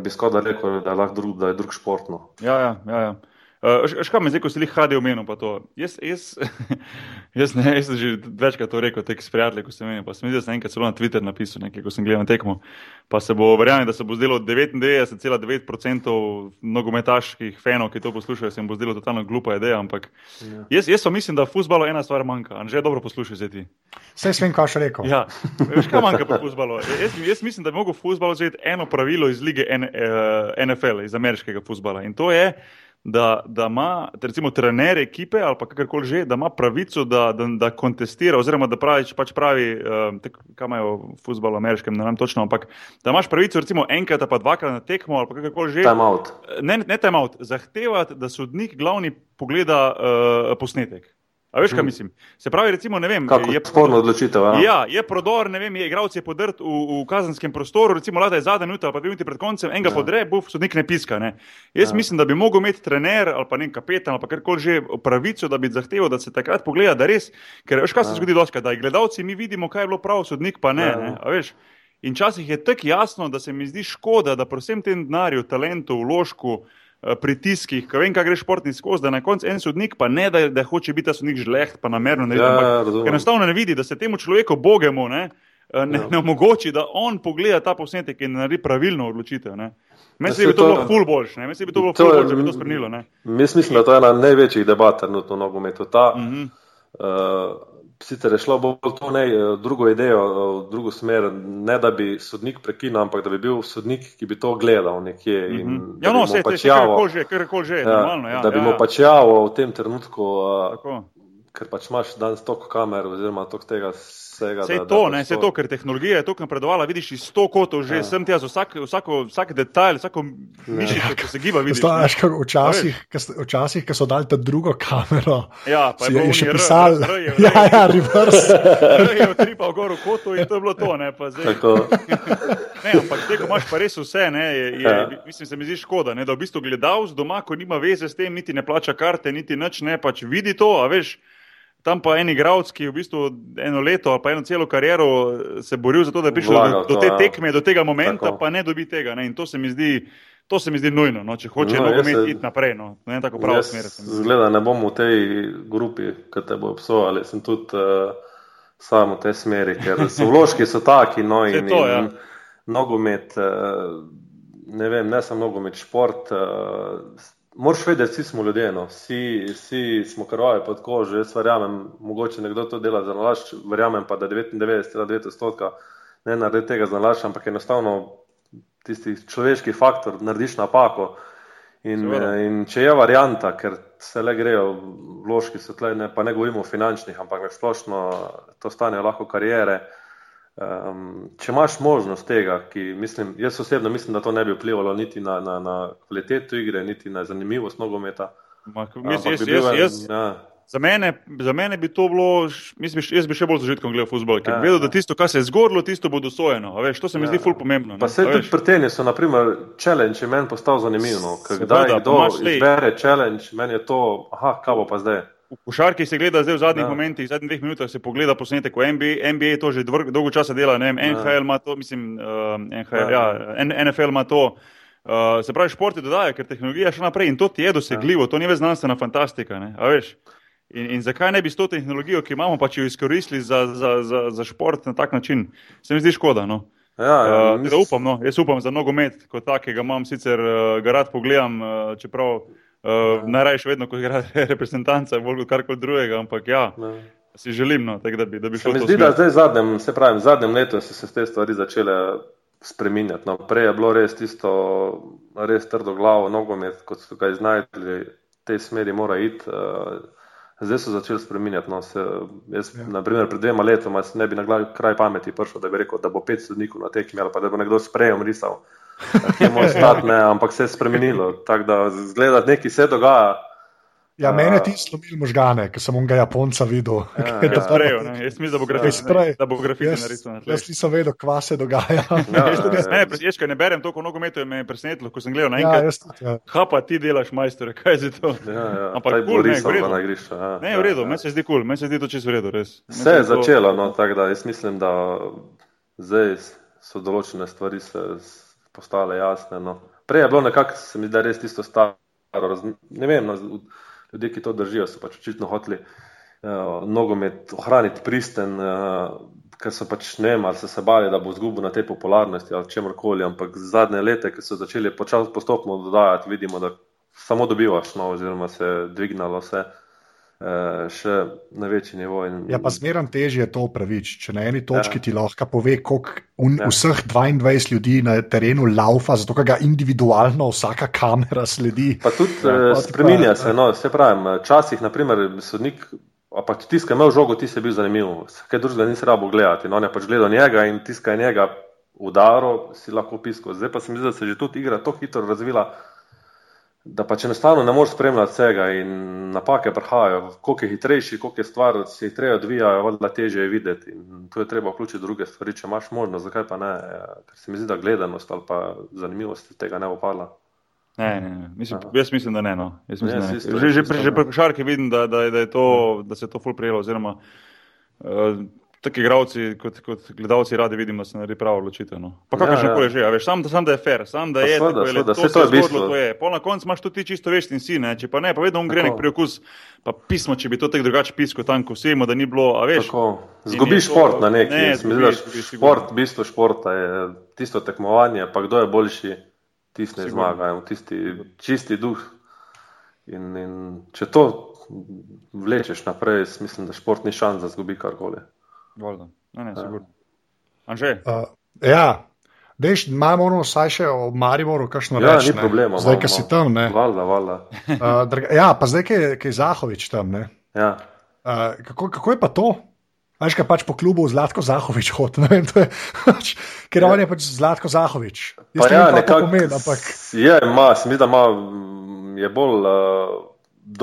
bi skoraj rekel, da je lahko drug, da je drug športno. Ja, ja, ja, ja. Uh, Škoda me zdaj, ko si jih hadi omenil, pa to. Jaz, jaz, <laughs> jaz, ne, jaz sem že večkrat to rekel, tek s prijatelji, ko sem imel, pa sem videl, da sem enkrat celo na Twitter napisal, nekaj, ko sem gledal na tekmo. Pa se bo, verjamem, da se bo zdelo 99,9% nogometaških fanov, ki to poslušajo, se jim bo zdelo totalno glupa ideja, ampak ja. jaz, jaz pa mislim, da v futbalu ena stvar manjka, a že dobro poslušaj zdaj ti. Vse svem, kaj še rekel. Ja, veš, kaj manjka pri futbalu? Jaz, jaz mislim, da bi mogel futbal vzeti eno pravilo iz lige N, uh, NFL, iz ameriškega futbala in to je, da, da ima, recimo, trener ekipe ali pa kakorkoli že, da ima pravico, da, da, da kontestira, oziroma da pravi, pač pravi, uh, kaj imajo v futbalu, ameriškem, ne vem točno, ampak da imaš pravico, recimo, enkrat ali dvakrat na tekmo ali kakorkoli že. Time out. Ne, ne time out, zahtevati, da sodnik glavni pogleda uh, posnetek. A veš, kaj mislim? Se pravi, recimo, ne vem, Kako je sporno odločitev. Ja. Ja, je prodor, ne vem, je igralec je podrt v, v kazenskem prostoru, recimo, da je zadnja minuta pa dve minuti pred koncem, enega ja. podre, buf, sodnik ne piska. Ne. Jaz ja. mislim, da bi mogel imeti trener ali pa nek kapetan ali pa karkoli že pravico, da bi zahteval, da se takrat pogleda, da res, ker veš, kaj se Ja. zgodi doskrat, da gledalci mi vidimo, kaj je bilo prav, sodnik pa ne. Ja. ne a veš. In včasih je tako jasno, da se mi zdi škoda, da pri vsem tem denarju, talentu, vložku, pritiskih, ko vem, kaj gre športni skozi, da na koncu en sodnik pa ne, da, da hoče biti ta sodnik žleht, pa namerno ne Ja, ampak ja, ker enostavno ne vidi, da se temu človeku bogemu ne, eh, ne, Ja. ne omogoči, da on pogleda ta posnetek in naredi pravilno odločitev. Ne. Ja, se bi to to- bilo ful boljše, ne. meni se bi to bilo ful boljše, če bi to spremenilo. Jaz mislim, da to je ena največjih debat trenutno v nogometu. Ta, Mhm. uh, sicer je šlo bolj to ne, eh, drugo idejo, eh, v drugo smer, ne da bi sodnik prekinil, ampak da bi bil sodnik, ki bi to gledal nekje. In, Mhm. da Ja, no, vse, pač javil- karkoli že, karkoli že, ja, normalno. Ja, da bi ja, mu ja. pač javil v tem trenutku, uh, Tako. ker pač imaš danes toliko kamer oziroma toliko tega vsega. Vse da- to, da ne, pač vse to, ker tehnologija je tako napredovala, vidiš iz sto kotov že, Ja. ja. sem tja, za vsak, vsako, vsak detajl, vsako mišico, ki se giba, vidiš. To, ne. kako včasih, včasih, ko so dali ta drugo kamero, Ja, pa si je je bilo še pisal. Je- Ja, ja, reverse. <laughs> Je utripal gor v kotu in to je bilo to. Ne, pa <laughs> ne, ampak zdaj, ko imaš pa res vse, ne, je, je, Ja. mislim, se mi zdi škoda, ne, da v bistvu gledalec doma, ko nima veze s tem, niti ne plača karte, niti nič ne, pač vidi to, a veš. Tam pa en igralec, ki je v bistvu eno leto ali pa eno celo kariero se boril za to, da prišel do, Vlagal do to, te ja. tekme, do tega momenta, Tako. pa ne dobi tega. Ne, in to se mi zdi, to se mi zdi nujno, no, če hoče No, no, nogomet iti naprej. No, ne tako pravo smer. Zgleda, ne bom v tej grupi, ki te bo obsojali. Sem tudi uh, sam v tej smeri, ker so <laughs> vložki so taki. No, in, to, ja. in nogomet, uh, ne vem, ne samo nogomet, šport. Uh, Moraš vedeti, vsi smo ljudje, no. vsi, vsi smo krvavi pod kožo. Jaz verjamem, mogoče nekdo to dela za nalašč, verjamem pa, da 99,9 odstotka ne naredi tega za nalašč, ampak enostavno tisti človeški faktor, narediš napako. In, Seveda. eh, in če je varianta, ker se le grejo vložki, so tle, ne, pa ne govorimo o finančnih, ampak na splošno to stane lahko karijere. Um, če imaš možnost tega, ki mislim, jaz osebno mislim, da to ne bi vplivalo niti na, na, na kvaliteto igre, niti na zanimivost nogometa. Ma, ampak jaz, bi bil jaz, jaz, ja, Za mene, za mene bi to bilo, mislim, jaz bi še bolj z užitkom gledal futbol, ker Ja, ja, vedel, ja. da tisto, kar se je zgodilo, tisto bo dosojeno. a Veš, to se mi Ja. zdi ful pomembno. Pa ne, se a tudi pri tenisu, naprimer, challenge je meni postal zanimiv. No. Kdaj pa kdo izbere challenge, meni je to, aha, kaj bo pa zdaj. V košarki se gleda zdaj v zadnjih Ja. ja. momentih, v zadnjih dveh minutah se pogleda posnetek v NBA, NBA to že dvr, dolgo časa dela, ne vem, NHL ima to, mislim, uh, NHL, Ja. ja, NFL ima to. Uh, se pravi, športi dodajo, ker tehnologija še naprej in to ti je dosegljivo, to ni več znanstvena fantastika. Ne, a veš. In, in zakaj ne bi s to tehnologijo, ki imamo, pač jo izkoristili za, za, za, za šport na tak način? Se mi zdi škoda. No? Ja, ja, Uh, mis- upam, no. Jaz upam za nogomet, kot takega imam sicer uh, ga rad pogledam, uh, čeprav uh, najraje še vedno, ko igra <laughs> reprezentanca, bolj kot karkoli drugega, ampak ja, ja. si želim, no, tako da bi, da bi Se šlo mi to zdi, da smer. zdaj v zadnjem, se pravi, v zadnjem letu so se te stvari začele spreminjati. No, prej je bilo res tisto, res trdo glavo, nogomet, kot so ga iznajdli, tej smeri mora iti. Uh, zdaj so začeli spreminjati. No, se, jaz, ja. naprimer, pred dvema letoma se ne bi na glavi kraj pameti prišel, da bi rekel, da bo pet sodnikov na tekmi ali pa da bo nekdo sprejem risal. Ki je moj stat, ne, ampak se je spremenilo. Tako da zgleda, da nekaj se dogaja. Ja, meni je ti slomil možgane, ker sem onega Japonca videl. Ja, je ja. Sprejo, ne. Jaz mislim, da bo da bo grafit Jaz, jaz nisem vedel, kva se dogaja. Ja, <laughs> Jaz tudi ja, ne, ja. jaz, ne berem toliko o nogometu, me je presenetilo, ko sem gledal Ja, naenkrat. jaz tudi. Ja. Ha pa ti delaš, majster, kaj je to? Ja, ja. Ampak kul, ne, v redu. na igrišču. Ja, Ne, ja, v redu, ja. meni se zdi kul, cool, meni se zdi to čisto v redu, res. Meni je se to- začelo, no, tako da jaz mislim, da zdaj so določene stvari se postale jasne. No. Prej je bilo nekako, se mi zdi, res tisto staro, ne vem, no, ljudje, ki to držijo, so pač očitno hoteli uh, nogomet ohraniti pristen, uh, ker so pač ne vem, ali so se bali, da bo zgubil na tej popularnosti ali čemorkoli, ampak zadnje lete, ki so začeli počasi postopno dodajati, vidimo, da samo dobivaš, no, oziroma se je dvignalo vse. Uh, še na večji nivo. In... Ja, pa zmeraj težje je to upravičiti. Če na eni točki ja. ti lahko pove, koliko ja. vseh 22 ljudi na terenu laufa, zato ga individualno vsaka kamera sledi. Pa tudi ja, uh, spremenja pa, se. No, se pravi, včasih, naprimer, sodnik, pa če tiska imel žogo, ti si bil zanimiv. Kaj drugega nisi rabo gledati. No, on je pač gledal njega in tiska je njega udaro, si lahko pisko. Zdaj pa se mi zdi, da se že tudi igra tako hitro razvila da pač enostavno ne moreš spremljati vsega in napake prihajajo. Koliko je hitrejši, koliko je stvar, se hitreje odvija, voda teže je videti. In tu je treba vključiti druge stvari, če imaš možnost, zakaj pa ne. Ja, ker se mi zdi, da gledanost ali pa zanimivost tega ne opada. Ne, ne, ne. Mislim, jaz mislim, da ne. No. Mislim, ne, da ne. Že, že, že pri košarki vidim, da, da, da, to, da se je to ful prijelo. Oziroma, uh, tako igravci, kot, kot gledalci, radi vidimo, da se naredi pravo odločitev. No. Pa kako že koli že, veš, sam, sam da je fair, sam da je tako, da se to je zgodilo. To je. Pol na koncu imaš tudi čisto veš in si, ne? če pa ne, pa vedno on gre nek priokus, pa pismo, če bi to tako drugače pisal, tam ko vsemo, da ni bilo, a veš. Zgubiš šport na nek način. Ne, šport, bistvo športa je tisto tekmovanje, pa kdo je boljši, tisti ne zmagajo, tisti čisti duh. In, in če to vlečeš naprej, mislim, da šport ni šans, da zgubi karkoli. Voljno. Ne, ne, sigurno. Anže? Uh, ja. Deš, imamo ono vsaj še o Mariboru, kakšno ja, reči. Ni problema. Zdaj, ki si tam, ne. Valjda, valjda. uh, ja, pa zdaj, ki je Zahovič tam, ne. Ja. Uh, kako, kako je pa to? Veš, kaj pač po klubu Zlatko Zahovič hod, <laughs> ne vem, to je, pač, ker ja. on je pač Zlatko Zahovič. Jaz ja, ne vem, kaj to pomeni, ampak. Je, ima, se mi da ima, je bolj uh,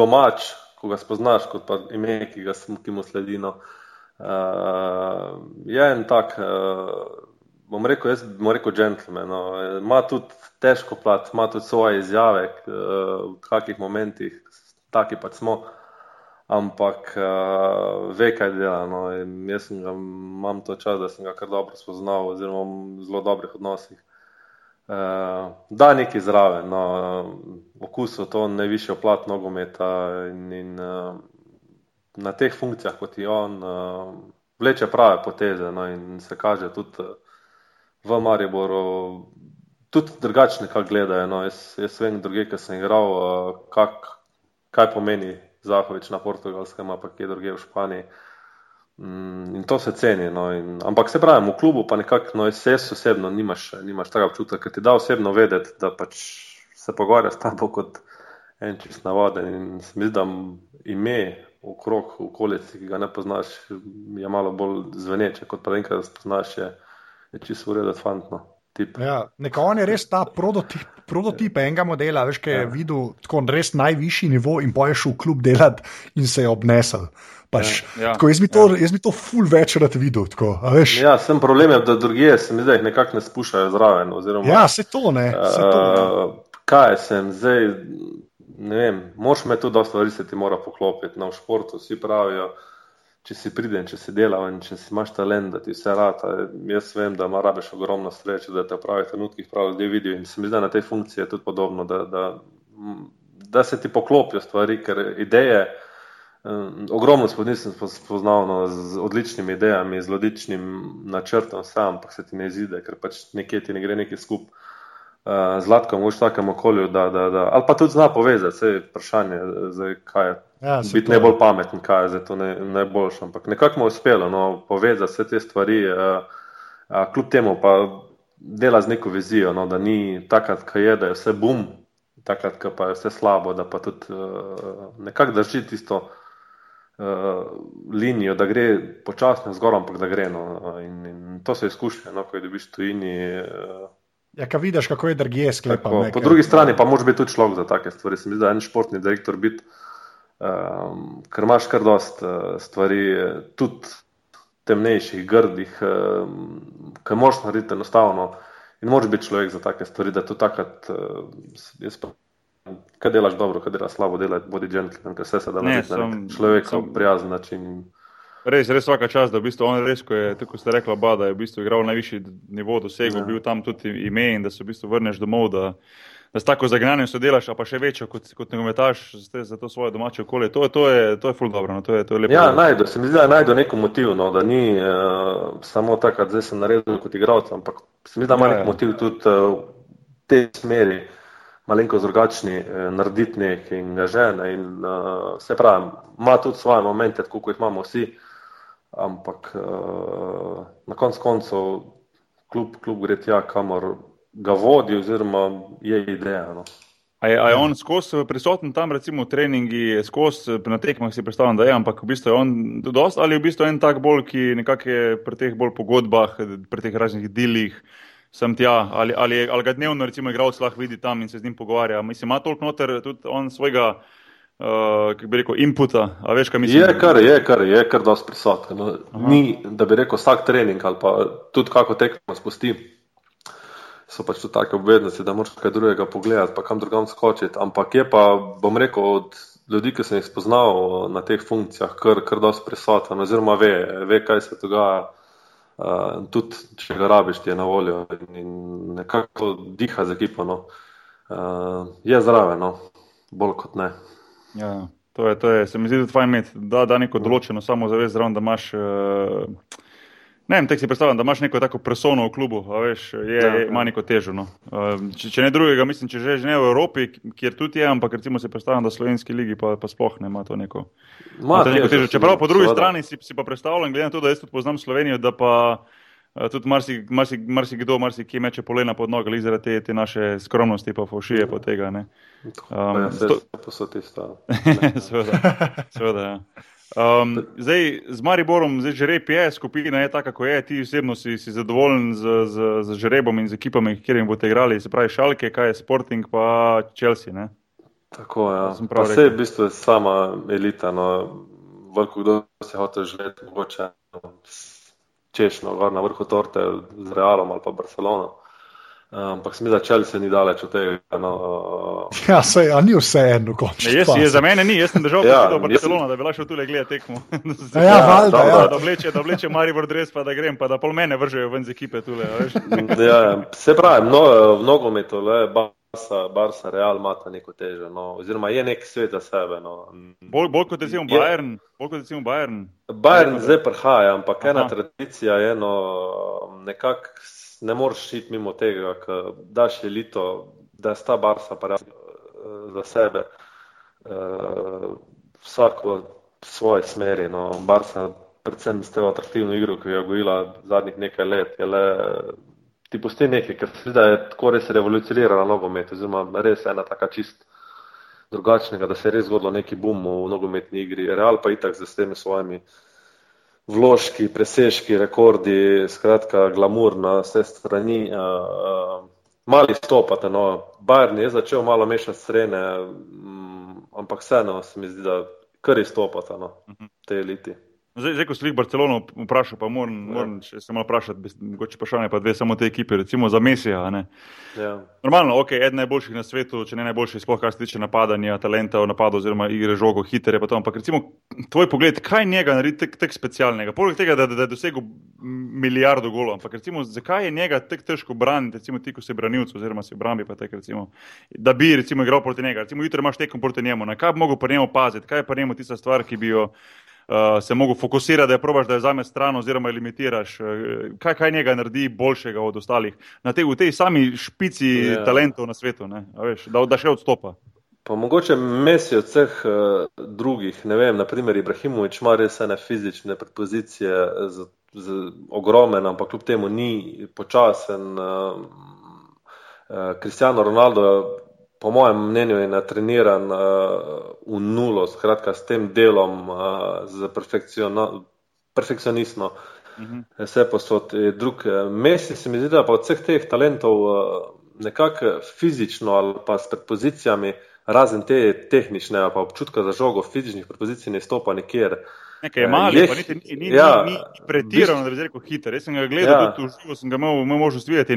domač, ko ga spoznaš, kot pa ime, ki, ga, ki mu sledi. No. Uh, Uh, je en tak, uh, bom rekel, jaz bom rekel, gentleman. No. Ima tudi težko plat, ima tudi svoje izjave, uh, v kakih momentih, taki pač smo, ampak uh, ve, kaj dela. No. Jaz ga, imam to čas, da sem ga kar dobro spoznal, oziroma v zelo dobrih odnosih. Uh, da, neki zraven, no. okusu to najvišjo plat nogometa in, in uh, na teh funkcijah, kot je on, uh, vleče prave poteze no, in se kaže tudi uh, v Mariboru, tudi drugačne, kako gledajo. No. Jaz, jaz vem, druge, ki sem igral, uh, kak, kaj pomeni Zahovič na portugalskem, pa kje druge v Španiji. Mm, in to se ceni. No, in, ampak se pravi, v klubu pa nekako, no, jaz osebno nimaš, nimaš tega občutka, ker ti da osebno vedeti, da pač se pogovarjaš s tabo kot en čist navaden in se mi zdi, da ime okrog, v okolici, ki ga ne poznaš, je malo bolj zveneče, kot pa enkrat, da spoznaš, je, je čisto ureden fantno. Ja, on je res ta prototip, prototip enega modela, veš, ki je ja. videl tako res najvišji nivo in poješ v klub delati in se je obnesel. Pač, ja, ja, tako, jaz, bi to, ja. jaz bi to ful večkrat videl. Tako, ja, sem problem, je, da druge se mi zdaj nekako ne spuščajo zraven. Oziroma, ja, se to ne. Se to. Uh, kaj sem zdaj? Ne vem, moš me tudi dosta stvari se ti mora poklopiti. Na no, športu vsi pravijo, če si pridem, če si delav in če si imaš talent, da ti vse rata. Jaz vem, da ima rabiš ogromno sreče, da te v pravih trenutkih pravi ljudje vidijo in se mi zdi, da na tej funkciji je tudi podobno, da, da, da se ti poklopijo stvari, ker ideje. Um, ogromno spodnji sem spoznal no, z odličnimi idejami, z odličnim načrtom, sam pa se ti ne izide, ker pač nekje ti ne gre nekaj skupaj uh, zlatkom v takem okolju, da, da, da, ali pa tudi zna povezati, vse je vprašanje, zdaj, kaj je. Ja, biti najbolj pameten, kaj je zdaj to ne, najboljše. Ampak nekako mu je uspelo no, povezati vse te stvari, uh, uh, kljub temu pa dela z neko vizijo, no, da ni takrat, ko je, da je vse bum, takrat, ko pa je vse slabo, da pa tudi uh, nekako drži tisto. Uh, linijo, da gre počasno zgor, ampak da gre. No, in, in to so izkušnje, no, ko dobiš tujini, uh, Ja, kaj vidiš, kako je drugje sklepano. Po drugi strani pa moraš biti tudi človek za take stvari. Se mi zdi, da je en športni direktor biti, um, ker imaš kar dost uh, stvari, tudi temnejših, grdih, um, ki moraš narediti enostavno in moraš biti človek za take stvari, da to takrat, uh, jaz pa, kaj delaš dobro, kaj delaš slabo, delaš bodi gentleman, ker vse se da narediti na človeka v prijazen način. Res, res vsaka čas, da v bistvu on res, ko je, tako ste rekla, ba, da je v bistvu igral najvišji nivo dosegel, ja. bil tam tudi ime in da se v bistvu vrneš domov, da, da s tako zagnanjem sodeluješ, pa še večjo kot, kot nogometaš za to svoje domače okolje. To, to je, to je ful dobro, no, to je, to je lepo. Ja, najdu, se mi zdi, da najdu neko motiv, no, da ni uh, samo tako, da sem naredil kot igralec, ampak se mi zdi, da ima ja, nek ja. motiv tudi uh, v tej smeri, malenko drugačni, uh, narediti nekaj in ga žene. In, uh, se pravi, ima tudi svoje momente, tako kot jih imamo vsi, ampak uh, na koncu koncev klub, klub gre tja, kamor ga vodi, oziroma je ideja. No. A je, a je on skozi prisoten tam, recimo v treningi, skozi na tekmah si predstavljam, da je, ampak v bistvu je on dost ali je v bistvu en tak bolj, ki nekako je pri teh bolj pogodbah, pri teh raznih dilih, sem tja, ali, ali, ali ga dnevno, recimo, igralec lahko vidi tam in se z njim pogovarja. Mislim, ima toliko noter tudi on svojega. Uh, kako bi rekel, inputa, a veš, kaj mislim? Je kar, je kar, je kar dosti prisoten. No. Ni, da bi rekel, vsak trening ali pa tudi kako tekmo spusti so pač tudi take obveznosti, da moraš kaj drugega pogledati, pa kam drugam skočiti. Ampak je pa, bom rekel, od ljudi, ki sem jih spoznal na teh funkcijah, kar, kar dosti prisoten, oziroma ve, ve, kaj se dogaja. Uh, tudi, če ga rabiš, ti je na voljo in nekako diha z ekipo. No. Uh, je zraven, no. bolj kot ne. Ja, to je, to je, se mi zdi, da je fajn imeti, da, da neko določeno samozavest zraven, da imaš. Uh, Ne, tek si predstavljam, da imaš neko tako persono v klubu, veš, je, ja, je, ima ja. neko težo. No. Ehm, če, če ne drugega, mislim, če že ne v Evropi, kjer tudi je, ampak recimo si predstavljam, da v slovenski ligi pa, pa sploh ne ima to neko, ma, to neko težo. Čeprav po drugi strani si, si pa predstavljam, glede na to, da jaz tudi poznam Slovenijo, da pa eh, tudi marsikdo, marsi, marsi marsi kje meče polena pod noge, zaradi te, te naše skromnosti pa fošije po tega. Um, ja, to so tiste. <laughs> seveda, seveda, ja. Um, zdaj, z Mariborom, zdaj žreb je, skupina je taka, kako je, ti osebno si, si zadovoljen z, z, z žrebom in z ekipami, kjer jim boste igrali, se pravi Šalke, kaj je Sporting, pa Chelsea. Ne? Tako je. Ja. Vse je v bistvu sama elita, no, veliko kdo se hoče živeti, mogoče no, češno, gor na vrhu torte z Realom ali pa Barcelono. Ampak sem videl, da se ni daleč od tega. No, uh, ja, se je, ni vse eno, kot je. Jaz, za mene ni, jaz sem držal <laughs> ja, do Barcelona, da bi lahko tu le gledal tekmo. <laughs> ja, ja, valda, da, ja. da, vleče, da vleče Maribor dres, pa da grem, pa da pol mene vržejo ven z ekipe tule. ja, se pravi, no, v nogometu, le Barca, Barca, Real ima ta neko težo, no, oziroma je nek svet za sebe. No. Bolj, bolj kot recimo Bayern. Bolj kot recimo Bayern. Bayern zdaj prihaja, ampak ena tradicija je no, nekako ne moreš iti mimo tega, da daš elito, da je sta barsa pa res za sebe. Uh, vsak v svoji smeri. No. Barsa, predvsem s tem atraktivno igro, ki jo je gojila zadnjih nekaj let, je le ti pusti nekaj, ker se da je tako res revolucionirala nogomet, oziroma res ena taka čist drugačnega, da se je res zgodilo neki bum v nogometni igri. Real pa itak z temi svojimi vložki, presežki, rekordi, skratka, glamur na vse strani. Uh, mali stopate, no, Bajern je začel malo mešati srene, um, ampak vseeno se mi zdi, da kar izstopate no, mhm. te eliti. Zdaj, zdaj, ko si jih Barcelono vprašal, pa moram, ja. moram se malo vprašati, mogoče vprašanje pa dve samo te ekipe, recimo za Mesija. Ja. Normalno, ok, eden najboljših na svetu, če ne najboljši, sploh kar se tiče napadanja, talenta v napadu oziroma igre žogo, hitre pa to. Ampak recimo tvoj pogled, kaj njega naredi tek, tek specialnega? Poleg tega, da, da, da je dosegel milijardo golov, ampak recimo, zakaj je njega tek težko braniti, recimo ti, ko si branilc oziroma si obrambi pa tek, recimo, da bi recimo igral proti njega. Recimo jutri imaš tekom proti njemu, na kaj bi mogel pri njemu paziti, kaj je pri njemu tista stvar, ki bi jo uh, se lahko fokusira, da je probaš, da je zame stran, oziroma limitiraš. Uh, kaj, kaj njega naredi boljšega od ostalih te, v tej sami špici. Ja. talentov na svetu, veš, da, da še odstopa. Pa mogoče mesi od vseh uh, drugih, ne vem, naprimer Ibrahimovič ima res ene fizične predpozicije, z, z ogromen, ampak kljub temu ni počasen. Uh, uh, Ronaldo po mojem mnenju, je natreniran uh, v nulo, skratka s tem delom, uh, z perfekcionistno, uh mhm. -huh. vse posod. Drug mesec se mi zdi, da pa od vseh teh talentov uh, nekako fizično ali pa s predpozicijami, razen te tehnične, pa občutka za žogo, fizičnih predpozicij ne stopa nikjer. Uh, Nekaj je malo, uh, ni, ni, ni, ja, ni, pretirano, da bi rekel hiter. Jaz sem ga gledal, ja. tudi živo sem ga imel, imel možnost videti.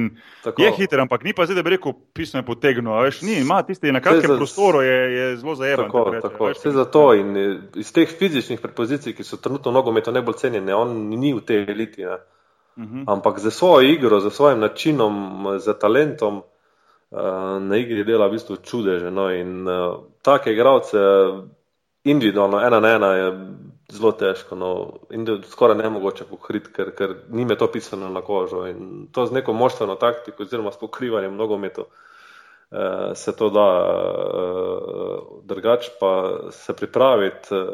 Je hiter, ampak ni pa zdaj, da bi rekel, pisno je potegnil. Veš, ni, ima tisti na kratkem za, prostoru, je, je zelo zajemen. Tako, reče, tako. Vse zato in iz teh fizičnih predpozicij, ki so trenutno nogometu najbolj cenjene, on ni v tej eliti. Mhm. -huh. Ampak za svojo igro, za svojim načinom, za talentom. na igri dela v bistvu čudeže. No, in uh, take igralce, individualno, ena na ena, je zelo težko, no, skoraj ne mogoče pokriti, ker, ker ni me to pisano na kožo. In to z neko moštveno taktiko, oziroma s pokrivanjem nogometov. Uh, se to da, uh, drugače pa se pripraviti, uh,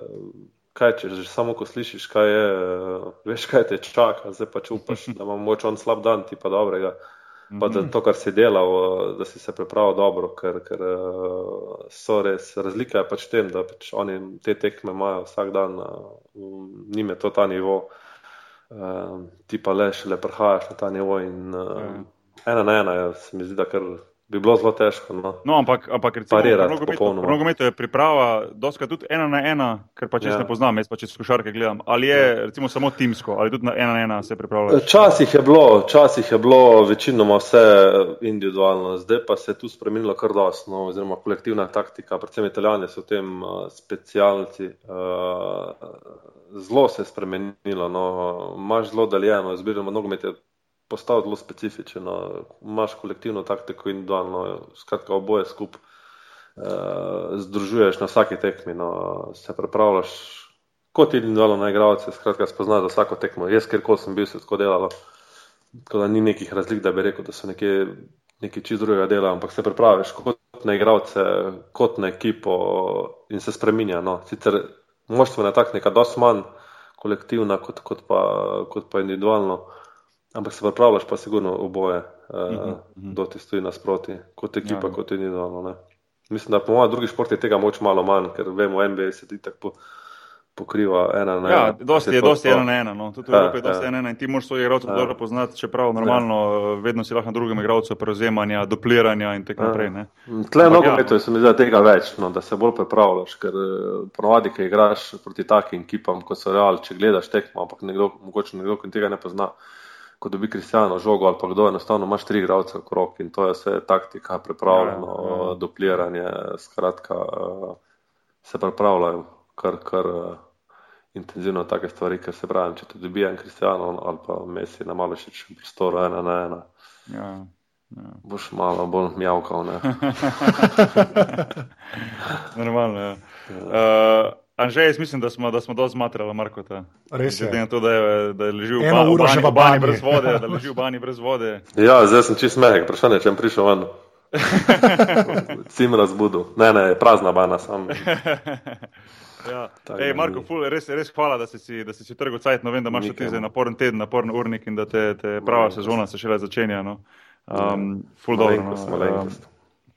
kaj če že samo ko slišiš, kaj je, uh, veš, kaj te čaka, zdaj pa če upaš, da ima moč on slab dan, ti pa dobrega. Uh, pa da to, kar si delal, da si se pripravil dobro, ker, ker so res razlike pač v tem, da pač oni te tekme imajo vsak dan, njime to ta nivo, ti pa le še le prihajaš na ta nivo in ja. ena na ena, se mi zdi, da kar bi bilo zelo težko. No, no ampak, ampak recimo, v nogometu je priprava, doska tudi ena na ena, ker pa če ja. ne poznam, jaz pa če skušarke gledam. Ali je ja. recimo samo timsko, ali tudi na ena na ena se pripravlja? Včasih je bilo, včasih je bilo večinoma vse individualno, zdaj pa se je tu spremenilo kar dosti, no, oziroma kolektivna taktika, predvsem italijani so v tem uh, specialci. Uh, Zelo se je spremenilo, no, imaš zelo deljeno, zbiramo nogomet, postal zelo specifičen. No. Imáš kolektivno taktiko in dolno, skratka, oboje skupaj uh, združuješ na vsaki tekmi. No. Se pripravljaš kot individualno na igralce, skratka, spoznaš vsako tekmo. Jaz, ker ko sem bil, se tako delalo. Tako da ni nekih razlik, da bi rekel, da so nekje, nekaj čist drugega dela, ampak se pripraviš kot na igralce, kot na ekipo in se spremenja. No. Sicer moštvena taktika, dosti manj kolektivna kot, kot, pa, kot pa individualno. Ampak se pripravljaš pa sigurno oboje, uh, uh -huh. do ti stoji nasproti, kot ekipa, ja. kot individualno. Mislim, da po mojem drugi športi tega moč malo manj, ker vemo, NBA se ti tako pokriva ena na ena. Ja, dosti je, dosti ena na ena. No. Tudi v Evropi je dosti ja. ena na ena in ti moraš svojih igralcev ja. dobro poznati, čeprav normalno ja. vedno si lahko na drugem igralcu prevzemanja, dupliranja in tako ja. naprej. Tle mnogo ja. metov se mi zdi tega več, no, da se bolj pripravljaš, ker eh, ponovadi, ki igraš proti takim ekipam, kot so Real, če gledaš tekmo, ampak nekdo, mogoče nekdo, ki tega ne pozna ko dobi Kristijano žogo ali pa kdo, enostavno imaš tri igralce v krog in to je vse taktika, pripravljeno, ja, ja. dupliranje, skratka, se pripravljajo kar, kar intenzivno take stvari, ker se pravi, če te dobi en Kristijano ali pa Messi na malo še čim prostoru, ena na ena. Ja. Ja. Boš malo bolj mjavkal. <laughs> Normalno. Ja. Ja. Uh, Anže, jaz mislim, da smo, da smo dosti zmatrali Marko. Res je. Na to, da je, da je ležal v, ba, v, bani, v bani brez vode. Da leži v bani brez vode. <laughs> Ja, zdaj sem čist mehek, vprašanje, če sem prišel ven. <laughs> Cim razbudu. Ne, ne, prazna bana sam. <laughs> Ja. Ej, Marko, ful, res, res hvala, da si si, si, si trgal cajt. No, vem, da imaš še ti zdaj naporen teden, naporen urnik in da te, te prava sezona se šele začenja. No. Um, ful, dobro. No. Um,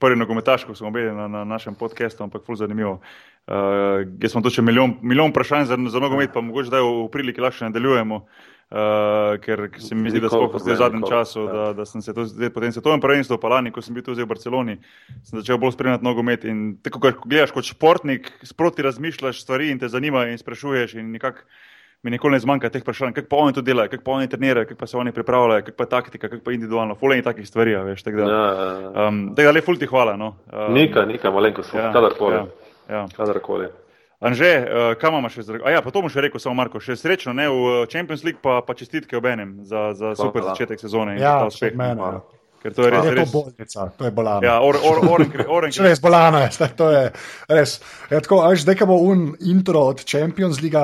prvi nogometaš, ko smo bili na, na našem podkastu, ampak ful, zanimivo. Uh, jaz smo tu še milijon, milijon vprašanj za, za nogomet, pa mogoče zdaj v priliki lahko nadaljujemo, uh, ker se mi zdi, da smo v zadnjem času, ja. da, da sem se to zdaj potem svetovnem prvenstvu, pa lani, ko sem bil tu v Barceloni, sem začel bolj spremljati nogomet in tako, ko gledaš kot športnik, sproti razmišljaš stvari in te zanima in sprašuješ in nekako mi nikoli ne zmanjka teh vprašanj, kako pa oni to delajo, kako pa oni trenirajo, kako pa se oni pripravljajo, kako pa taktika, kako pa individualno, fulej takih stvari, veš. Tako da, ja, ja, ja. um, da le fulti hvala. No. Um, nika, nika, malenkost, ja, kadarkoli. Ja. Ja. Kadarkoli. Anže, uh, kam imamo še zdaj? Ja, pa to bom še rekel, samo Marko, še srečno ne, v uh, Champions League, pa, pa čestitke ob enem za, za super Hvala. začetek sezone. Ja, še meni. Ja. Ker to je res. Je to bolnica, to je bolano. Ja, or, or, or, or, <laughs> Še res bolano je, <laughs> to je res. Ja, tako, až zdaj, ko bo un intro od Champions League,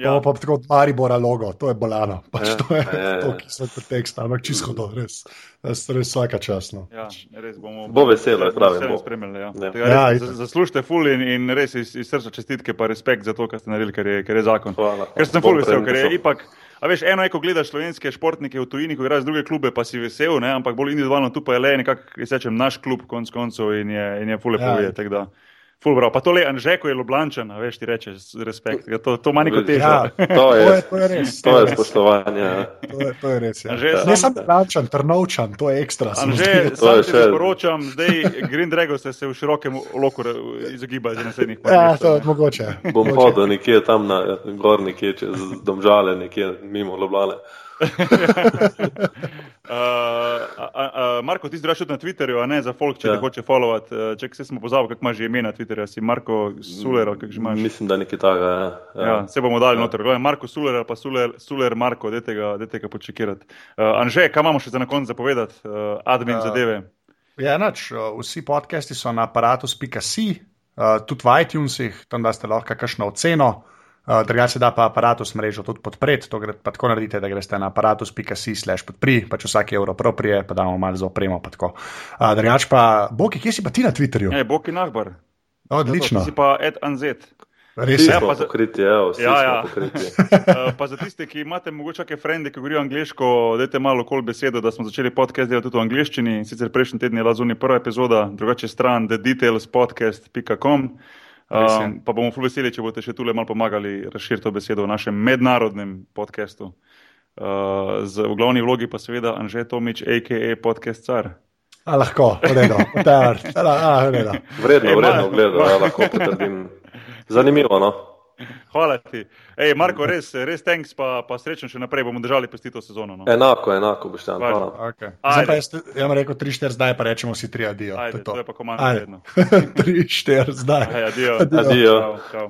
Ja. To pa tako od Maribora logo, to je bolano. Pač ja, to je ja, to, ki se ti tekst, ampak čisto do, res, res, res vsaka časno. Ja, res bomo. Bo veselo, je pravi. Bo spremljali. Ja. Ja. Ja, res, zaslužite ful in, in res iz, iz srca čestitke, pa respekt za to, kar ste naredili, ker je, ker je zakon. Hvala. Ker sem ful vesel, ker je ipak. A veš, eno je, ko gledaš slovenske športnike v tujini, ko igraš druge klube, pa si vesel, ne? ampak bolj individualno tu pa je le nekako, rečem, naš klub konc koncev in je, in je ful lepo ja. videti. Fulbro, pa to le Anže, ko je Ljubljančan, veš, ti rečeš, respekt. Ja, to, to manj kot težko. Ja, to, <laughs> to, to je res. To je spoštovanje. Ja. To, je, to je res. Ja. Anže, ne samo Ljubljančan, Trnovčan, to je ekstra. Anže, sam še... sporočam, zdaj Green Dragon se, se v širokem loku izogiba za naslednjih par let. Ja, to je mogoče. Bom hodil nekje tam na gor, nekje čez domžale, nekje mimo Ljubljane <laughs> uh, Marko, ti zdaj tudi na Twitterju, a ne za folk, če ja. te hoče followati. Uh, če se smo pozabili, kako imaš ime na Twitterju, si Marko Suler, kako že imaš. Mislim, da nekaj takega. Ja. Ja. Ja, se bomo dali ja. noter. Gledaj, Marko Suler, pa Suler, Suler Marko, dajte ga, ga počekirati. Uh, Anže, kaj imamo še za na koncu zapovedati, uh, admin ja. zadeve? Ja, nač, vsi podcasti so na aparatus.com, uh, tudi v iTunesih, tam da ste lahko kakšno oceno. Uh, Drugače da pa aparatus mrežo tudi podpreti, to gre, pa tako naredite, da greste na aparatus.com/slash podpri, pač vsak evro proprije, pa damo malo za opremo. Pa uh, Drugače pa, Boki, kje si pa ti na Twitterju? Ne, Boki Nahbar. Odlično. Ja, si pa Ed Anzet. Res je, pa za pokriti, ja, vsi ja, ja. pokriti. uh, <laughs> pa za tiste, ki imate mogoče kakšne frende, ki govorijo angliško, dajte malo kol besedo, da smo začeli podcast delati tudi v angliščini. Sicer prejšnji teden je lazuni prva epizoda, drugače stran thedetailspodcast.com. Um, pa bomo ful veseli, če boste še tukaj malo pomagali razširiti to besedo v našem mednarodnem podkastu. Uh, z v glavni vlogi pa seveda Anže Tomič, a.k.a. podcast car. A lahko, vredno, vredno. Vredno, vredno, gledano, lahko potrdim. <laughs> Zanimivo, no? <laughs> Hvala ti. Ej, Marko, res, res thanks, pa, pa srečno še naprej bomo držali pesti to sezono. No? Enako, enako, boš tam. Okay. Zdaj pa jaz, jaz rekel 3-4, zdaj pa rečemo si 3 adijo. Ajde, to je to. To je pa komando vedno. <laughs> 3-4, zdaj. Aj, adijo. adijo. adijo. Čau, čau.